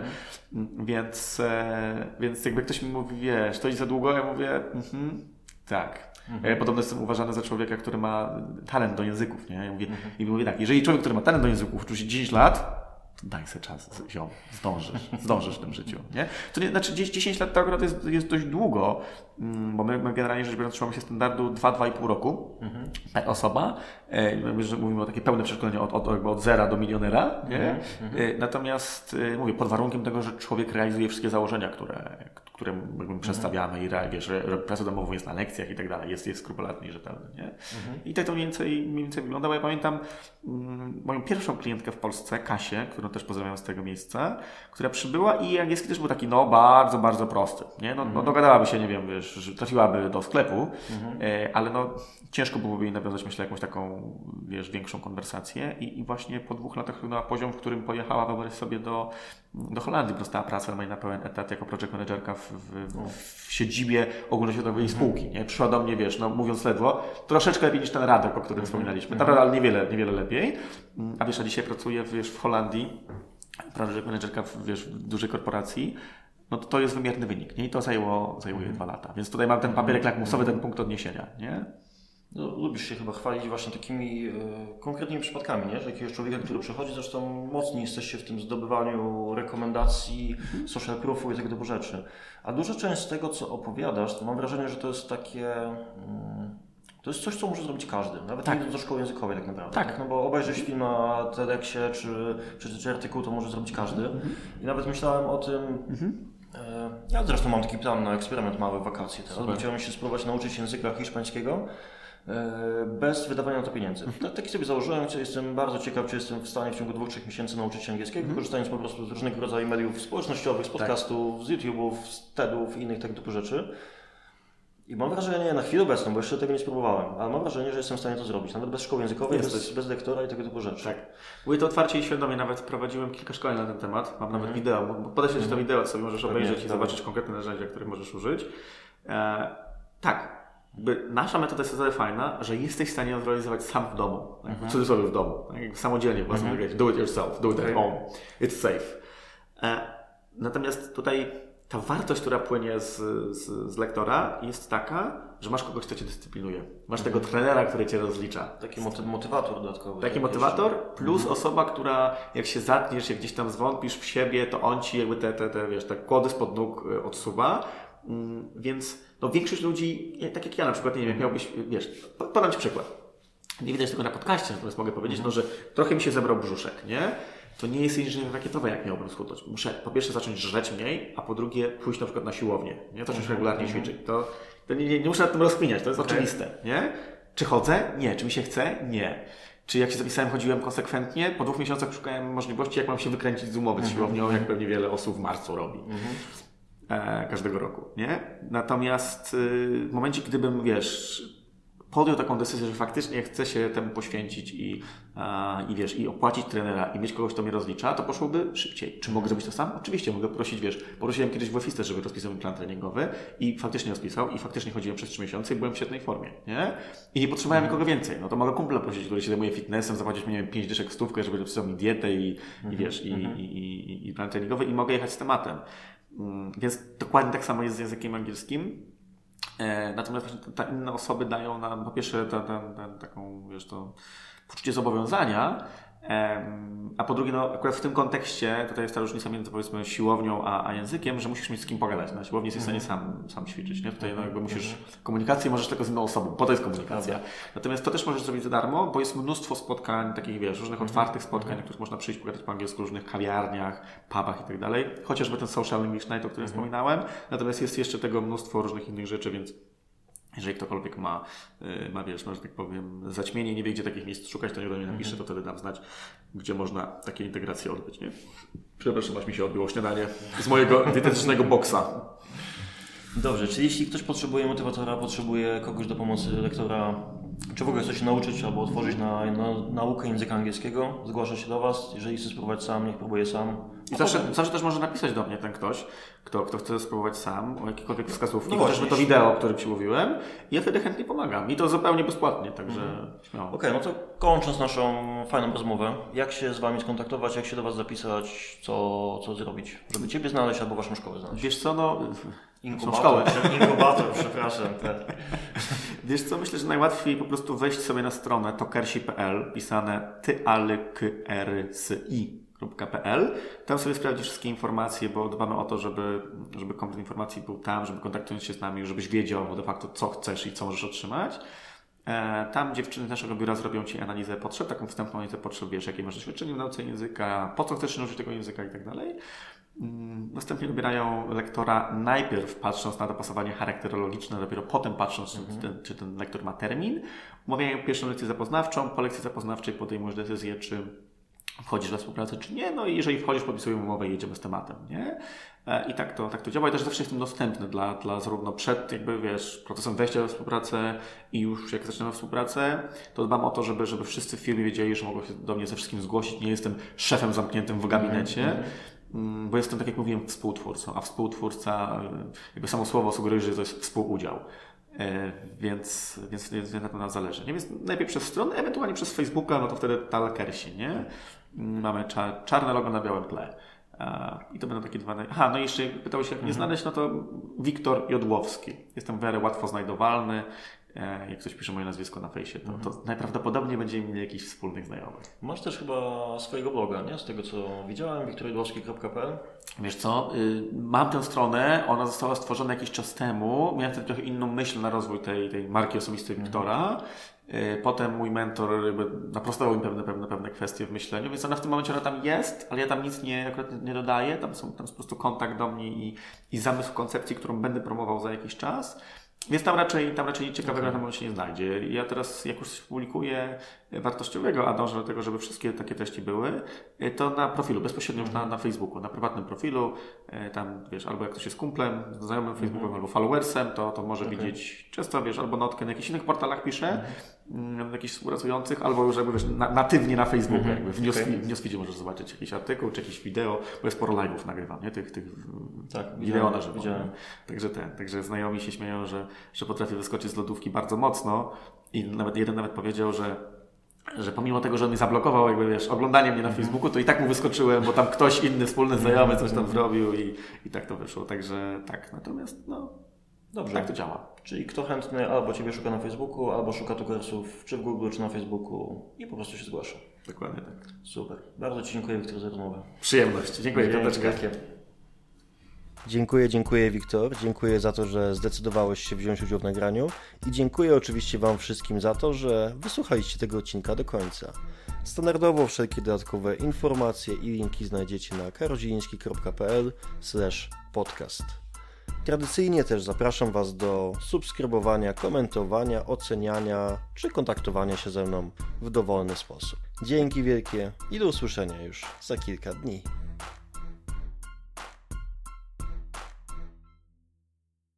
[SPEAKER 2] Mhm. Więc, e, więc jakby ktoś mi mówi, wiesz, to jest za długo, ja mówię, mhm, tak. Mhm. Podobno jestem uważany za człowieka, który ma talent do języków, nie? Ja mówię, mhm. I mówię tak, jeżeli człowiek, który ma talent do języków, uczy się 10 lat, daj sobie czas, ziom, zdążysz, zdążysz w tym życiu, nie? To nie, znaczy 10 lat to akurat jest, jest dość długo, mm, bo my, my generalnie rzecz biorąc trzymamy się standardu 2-2,5 roku mhm. osoba, e, mówimy o takie pełne przeszkolenie od, od, od zera do milionera, nie? Mhm. mhm. Natomiast e, mówię, pod warunkiem tego, że człowiek realizuje wszystkie założenia, które, które mhm. przedstawiamy i wiesz, że, pracę domową jest na lekcjach i tak dalej, jest, jest skrupulatny i rzetelny, nie? Mhm. I tak to mniej więcej, mniej więcej wyglądało. Ja pamiętam mm, moją pierwszą klientkę w Polsce, Kasię, którą też pozdrawiam z tego miejsca, która przybyła i angielski też był taki, no, bardzo, bardzo prosty, nie? No, no mhm. no dogadałaby się, nie wiem, wiesz, trafiłaby do sklepu, mhm. e, ale no, ciężko byłoby jej nawiązać, myślę, jakąś taką, wiesz, większą konwersację i, i właśnie po dwóch latach na poziom, w którym pojechała, wyobraź sobie, do, do Holandii, dostała pracę na pełen etat jako project managerka w, w, w siedzibie ogólnoświatowej mhm. spółki, nie? Przyszła do mnie, wiesz, no mówiąc ledwo, troszeczkę lepiej niż ten Radek, o którym mhm. wspominaliśmy, mhm. ale niewiele, niewiele lepiej. A wiesz, a dzisiaj pracuje, wiesz, w Holandii, project managerka w, wiesz, w dużej korporacji, no to to jest wymierny wynik, nie? I to zajęło, zajęło mhm. dwa lata. Więc tutaj mam ten papierek lakmusowy, ten punkt odniesienia, nie?
[SPEAKER 1] No, lubisz się chyba chwalić właśnie takimi e, konkretnymi przypadkami, nie? Że jakiegoś człowieka, który przychodzi, zresztą mocni jesteście w tym zdobywaniu rekomendacji, social proofu i tego typu rzeczy. A duża część z tego, co opowiadasz, to mam wrażenie, że to jest takie... Mm, to jest coś, co może zrobić każdy, nawet tak. nie do szkoły językowej tak naprawdę. Tak. tak? No bo obejrzeć film na TEDxie czy przeczytać artykuł, to może zrobić każdy. Mhm. I nawet myślałem o tym, mhm. E, ja zresztą mam taki plan na eksperyment mały wakacje teraz, bo chciałem się spróbować nauczyć języka hiszpańskiego bez wydawania na to pieniędzy. Mhm. Taki sobie założyłem, jestem bardzo ciekaw, czy jestem w stanie w ciągu dwóch, trzech miesięcy nauczyć się angielskiego, mhm. korzystając po prostu z różnego rodzaju mediów społecznościowych, z tak. podcastów, tak. z YouTube'ów, z TEDów i innych tego typu rzeczy. I mam wrażenie, na chwilę obecną, bo jeszcze tego nie spróbowałem, ale mam wrażenie, że jestem w stanie to zrobić, nawet bez szkoły językowej, bez, bez lektora i tego typu rzeczy. Tak.
[SPEAKER 2] Mówię to otwarcie i świadomie, nawet prowadziłem kilka szkoleń na ten temat, mam nawet mm. wideo, podeślę mm. Ci to mhm. wideo, sobie możesz obejrzeć i zobaczyć konkretne narzędzia, których możesz użyć. E, tak, jakby nasza metoda jest tyle fajna, że jesteś w stanie ją zrealizować sam w domu. Tak? Mhm. W cudzysłowie w domu. Tak? Samodzielnie, własną mhm. do it yourself, do it at home. It's safe. E, natomiast tutaj ta wartość, która płynie z, z, z, lektora jest taka, że masz kogoś, kto cię dyscyplinuje. Masz tego mhm. trenera, który cię rozlicza.
[SPEAKER 1] Taki motywator dodatkowy.
[SPEAKER 2] Taki motywator plus mhm. osoba, która jak się zatniesz, jak gdzieś tam zwątpisz w siebie, to on ci jakby te, te, te, wiesz, te kłody spod nóg y, odsuwa. Mm, więc no, większość ludzi, tak jak ja na przykład, nie wiem, miałbyś, wiesz, podam Ci przykład. Nie widać tego na podcaście, natomiast mogę powiedzieć, no, że trochę mi się zebrał brzuszek, nie? To nie jest inżynier rakietowy, jak miałbym schudnąć. Muszę po pierwsze zacząć żreć mniej, a po drugie pójść na przykład na siłownię, nie? Zacząć mhm. regularnie mhm. ćwiczyć. To, to nie, nie, nie, muszę nad tym rozkminiać, to jest okay. oczywiste, nie? Czy chodzę? Nie. Czy mi się chce? Nie. Czy jak się zapisałem, chodziłem konsekwentnie? Po dwóch miesiącach szukałem możliwości, jak mam się wykręcić z umowy z mhm. siłownią, jak pewnie wiele osób w marcu robi. E, każdego roku, nie? Natomiast y, w momencie, gdybym, wiesz, podjął taką decyzję, że faktycznie chcę się temu poświęcić i, i wiesz, i opłacić trenera i mieć kogoś, kto mnie rozlicza, to poszłoby szybciej. Czy mogę zrobić to sam? Oczywiście, mogę prosić, wiesz, porosiłem kiedyś w office, żeby rozpisał mi plan treningowy i faktycznie rozpisał i faktycznie chodziłem przez 3 miesiące i byłem w świetnej formie, nie? I nie potrzebowałem nikogo więcej. No to mogę kumpla prosić, który się zajmuje fitnessem, zapłacić mi, nie wiem, 5 dyszek w stówkę, żeby napisał mi dietę i, i wiesz, i, mhm. i, i, i plan treningowy i mogę jechać z tematem. Mm, więc dokładnie tak samo jest z językiem angielskim. E, natomiast właśnie te inne osoby dają nam po pierwsze taką, wiesz, to poczucie zobowiązania, a po drugie, no, akurat w tym kontekście, tutaj jest ta różnica między powiedzmy siłownią a, a językiem, że musisz mieć z kim pogadać. Na siłowni jesteś w stanie sam, sam ćwiczyć. Nie? Tutaj no, jakby musisz komunikację możesz tylko z inną osobą, po to jest komunikacja. Natomiast to też możesz zrobić za darmo, bo jest mnóstwo spotkań, takich wiesz, różnych mhm. otwartych spotkań, na których można przyjść, pogadać po angielsku w różnych kawiarniach, pubach i tak dalej. Chociażby ten social English Night, o którym mhm. wspominałem. Natomiast jest jeszcze tego mnóstwo różnych innych rzeczy, więc jeżeli ktokolwiek ma, y, ma wiesz, że tak powiem, zaćmienie, nie wie, gdzie takich miejsc szukać, to nie do mnie napisze, to wtedy dam znać, gdzie można takie integracje odbyć, nie? Przepraszam, aż mi się odbyło śniadanie z mojego dietetycznego boksa.
[SPEAKER 1] Dobrze, czyli jeśli ktoś potrzebuje motywatora, potrzebuje kogoś do pomocy lektora, czy w ogóle chce się nauczyć albo otworzyć na, na naukę języka angielskiego, zgłasza się do Was. Jeżeli chce spróbować sam, niech próbuje sam.
[SPEAKER 2] I zawsze, zawsze też może napisać do mnie ten ktoś, kto, kto chce spróbować sam, o jakiekolwiek wskazówki, no chociażby to wideo, o którym Ci mówiłem. I ja wtedy chętnie pomagam. I to zupełnie bezpłatnie, także mhm.
[SPEAKER 1] śmiało. Okej, okay, no to kończąc naszą fajną rozmowę, jak się z Wami skontaktować, jak się do Was zapisać, co, co zrobić, żeby Ciebie znaleźć albo Waszą szkołę znaleźć?
[SPEAKER 2] Wiesz co, no...
[SPEAKER 1] Inkubator, inkubator, przepraszam. Te.
[SPEAKER 2] Wiesz co, myślę, że najłatwiej po prostu wejść sobie na stronę tokersi.pl, pisane tyalkrsy.pl. Tam sobie sprawdzić wszystkie informacje, bo dbamy o to, żeby, żeby komplet informacji był tam, żeby kontaktując się z nami, żebyś wiedział de facto, co chcesz i co możesz otrzymać. E, tam dziewczyny z naszego biura zrobią Ci analizę potrzeb, taką wstępną analizę potrzeb, wiesz, jakie masz doświadczenie w nauce języka, po co chcesz nauczyć tego języka i tak dalej. Mm, następnie wybierają lektora najpierw patrząc na dopasowanie charakterologiczne, dopiero potem patrząc, mhm. czy, ten, czy ten lektor ma termin. Umawiają pierwszą lekcję zapoznawczą, po lekcji zapoznawczej podejmujesz decyzję, czy wchodzisz na współpracę, czy nie. No i jeżeli wchodzisz, podpisujemy umowę i jedziemy z tematem, nie? E, I tak to, tak to działa i też zawsze jestem dostępny dla, dla zarówno przed jakby, wiesz, procesem wejścia we współpracę i już jak zaczynamy współpracę, to dbam o to, żeby, żeby wszyscy w firmie wiedzieli, że mogą się do mnie ze wszystkim zgłosić. Nie jestem szefem zamkniętym w gabinecie. Mm -hmm Mm, bo jestem, tak jak mówiłem, współtwórcą, a współtwórca, e, jakby samo słowo sugeruje, że to jest współudział. E, więc, więc, więc na to nam zależy. Nie? Więc najpierw przez stronę, ewentualnie przez Facebooka, no to wtedy talkersi, nie? Mm, mamy czarne logo na białym tle. I to będą takie dwa. Aha, no i jeszcze pytał się, jak mnie mhm. znaleźć, no to Wiktor Jodłowski. Jestem w miarę łatwo znajdowalny. E, jak ktoś pisze moje nazwisko na fejsie, to, to najprawdopodobniej będziemy mieli jakichś wspólnych znajomych.
[SPEAKER 1] Masz też chyba swojego bloga, nie? Z tego co widziałem, wiktorydłowski.pl
[SPEAKER 2] Wiesz co, y, mam tę stronę, ona została stworzona jakiś czas temu, miałem wtedy trochę inną myśl na rozwój tej, tej marki osobistej mhm. Wiktora. Y, potem mój mentor jakby naprostował mi pewne, pewne, pewne kwestie w myśleniu, więc ona w tym momencie ona tam jest, ale ja tam nic nie, akurat nie dodaję, tam, są, tam jest po prostu kontakt do mnie i, i zamysł koncepcji, którą będę promował za jakiś czas. Więc tam raczej, tam raczej ciekawego okay. na pewno się nie znajdzie. Ja teraz, jak już publikuję wartościowego, a dążę do tego, żeby wszystkie takie treści były, to na profilu, bezpośrednio -hmm. na, na Facebooku, na prywatnym profilu, e, tam wiesz, albo jak ktoś jest kumplem, znajomym Facebookiem, mm -hmm. albo followersem, to, to może okay. widzieć często, wiesz, albo notkę na jakichś innych portalach piszę, mm -hmm. Jakichś współpracujących, albo już jakby wiesz, na, natywnie na Facebooku, mm -hmm. jakby w, news, okay. w newsfeedzie możesz zobaczyć jakiś artykuł, czy jakieś wideo, bo jest sporo live'ów nagrywam, nie? Tych, tych tak, wideo na żywo. Także ten, także znajomi się śmieją, że, że potrafię wyskoczyć z lodówki bardzo mocno i nawet jeden nawet powiedział, że że pomimo tego, że on mi zablokował jakby, wiesz, oglądanie mnie na Facebooku, to i tak mu wyskoczyłem, bo tam ktoś inny, wspólny znajomy coś tam zrobił i, i tak to wyszło. Także tak, natomiast no,
[SPEAKER 1] Dobrze.
[SPEAKER 2] tak to działa.
[SPEAKER 1] Czyli kto chętny albo Ciebie szuka na Facebooku, albo szuka tukersów czy w Google, czy na Facebooku i po prostu się zgłasza.
[SPEAKER 2] Dokładnie tak.
[SPEAKER 1] Super. Bardzo Ci dziękuję, Wiktor, za rozmowę.
[SPEAKER 2] Przyjemność. Dziękuję, Piąteczka.
[SPEAKER 1] Dziękuję, dziękuję Wiktor. Dziękuję za to, że zdecydowałeś się wziąć udział w nagraniu i dziękuję oczywiście Wam wszystkim za to, że wysłuchaliście tego odcinka do końca. Standardowo wszelkie dodatkowe informacje i linki znajdziecie na karodziński.pl podcast. Tradycyjnie też zapraszam Was do subskrybowania, komentowania, oceniania czy kontaktowania się ze mną w dowolny sposób. Dzięki wielkie i do usłyszenia już za kilka dni.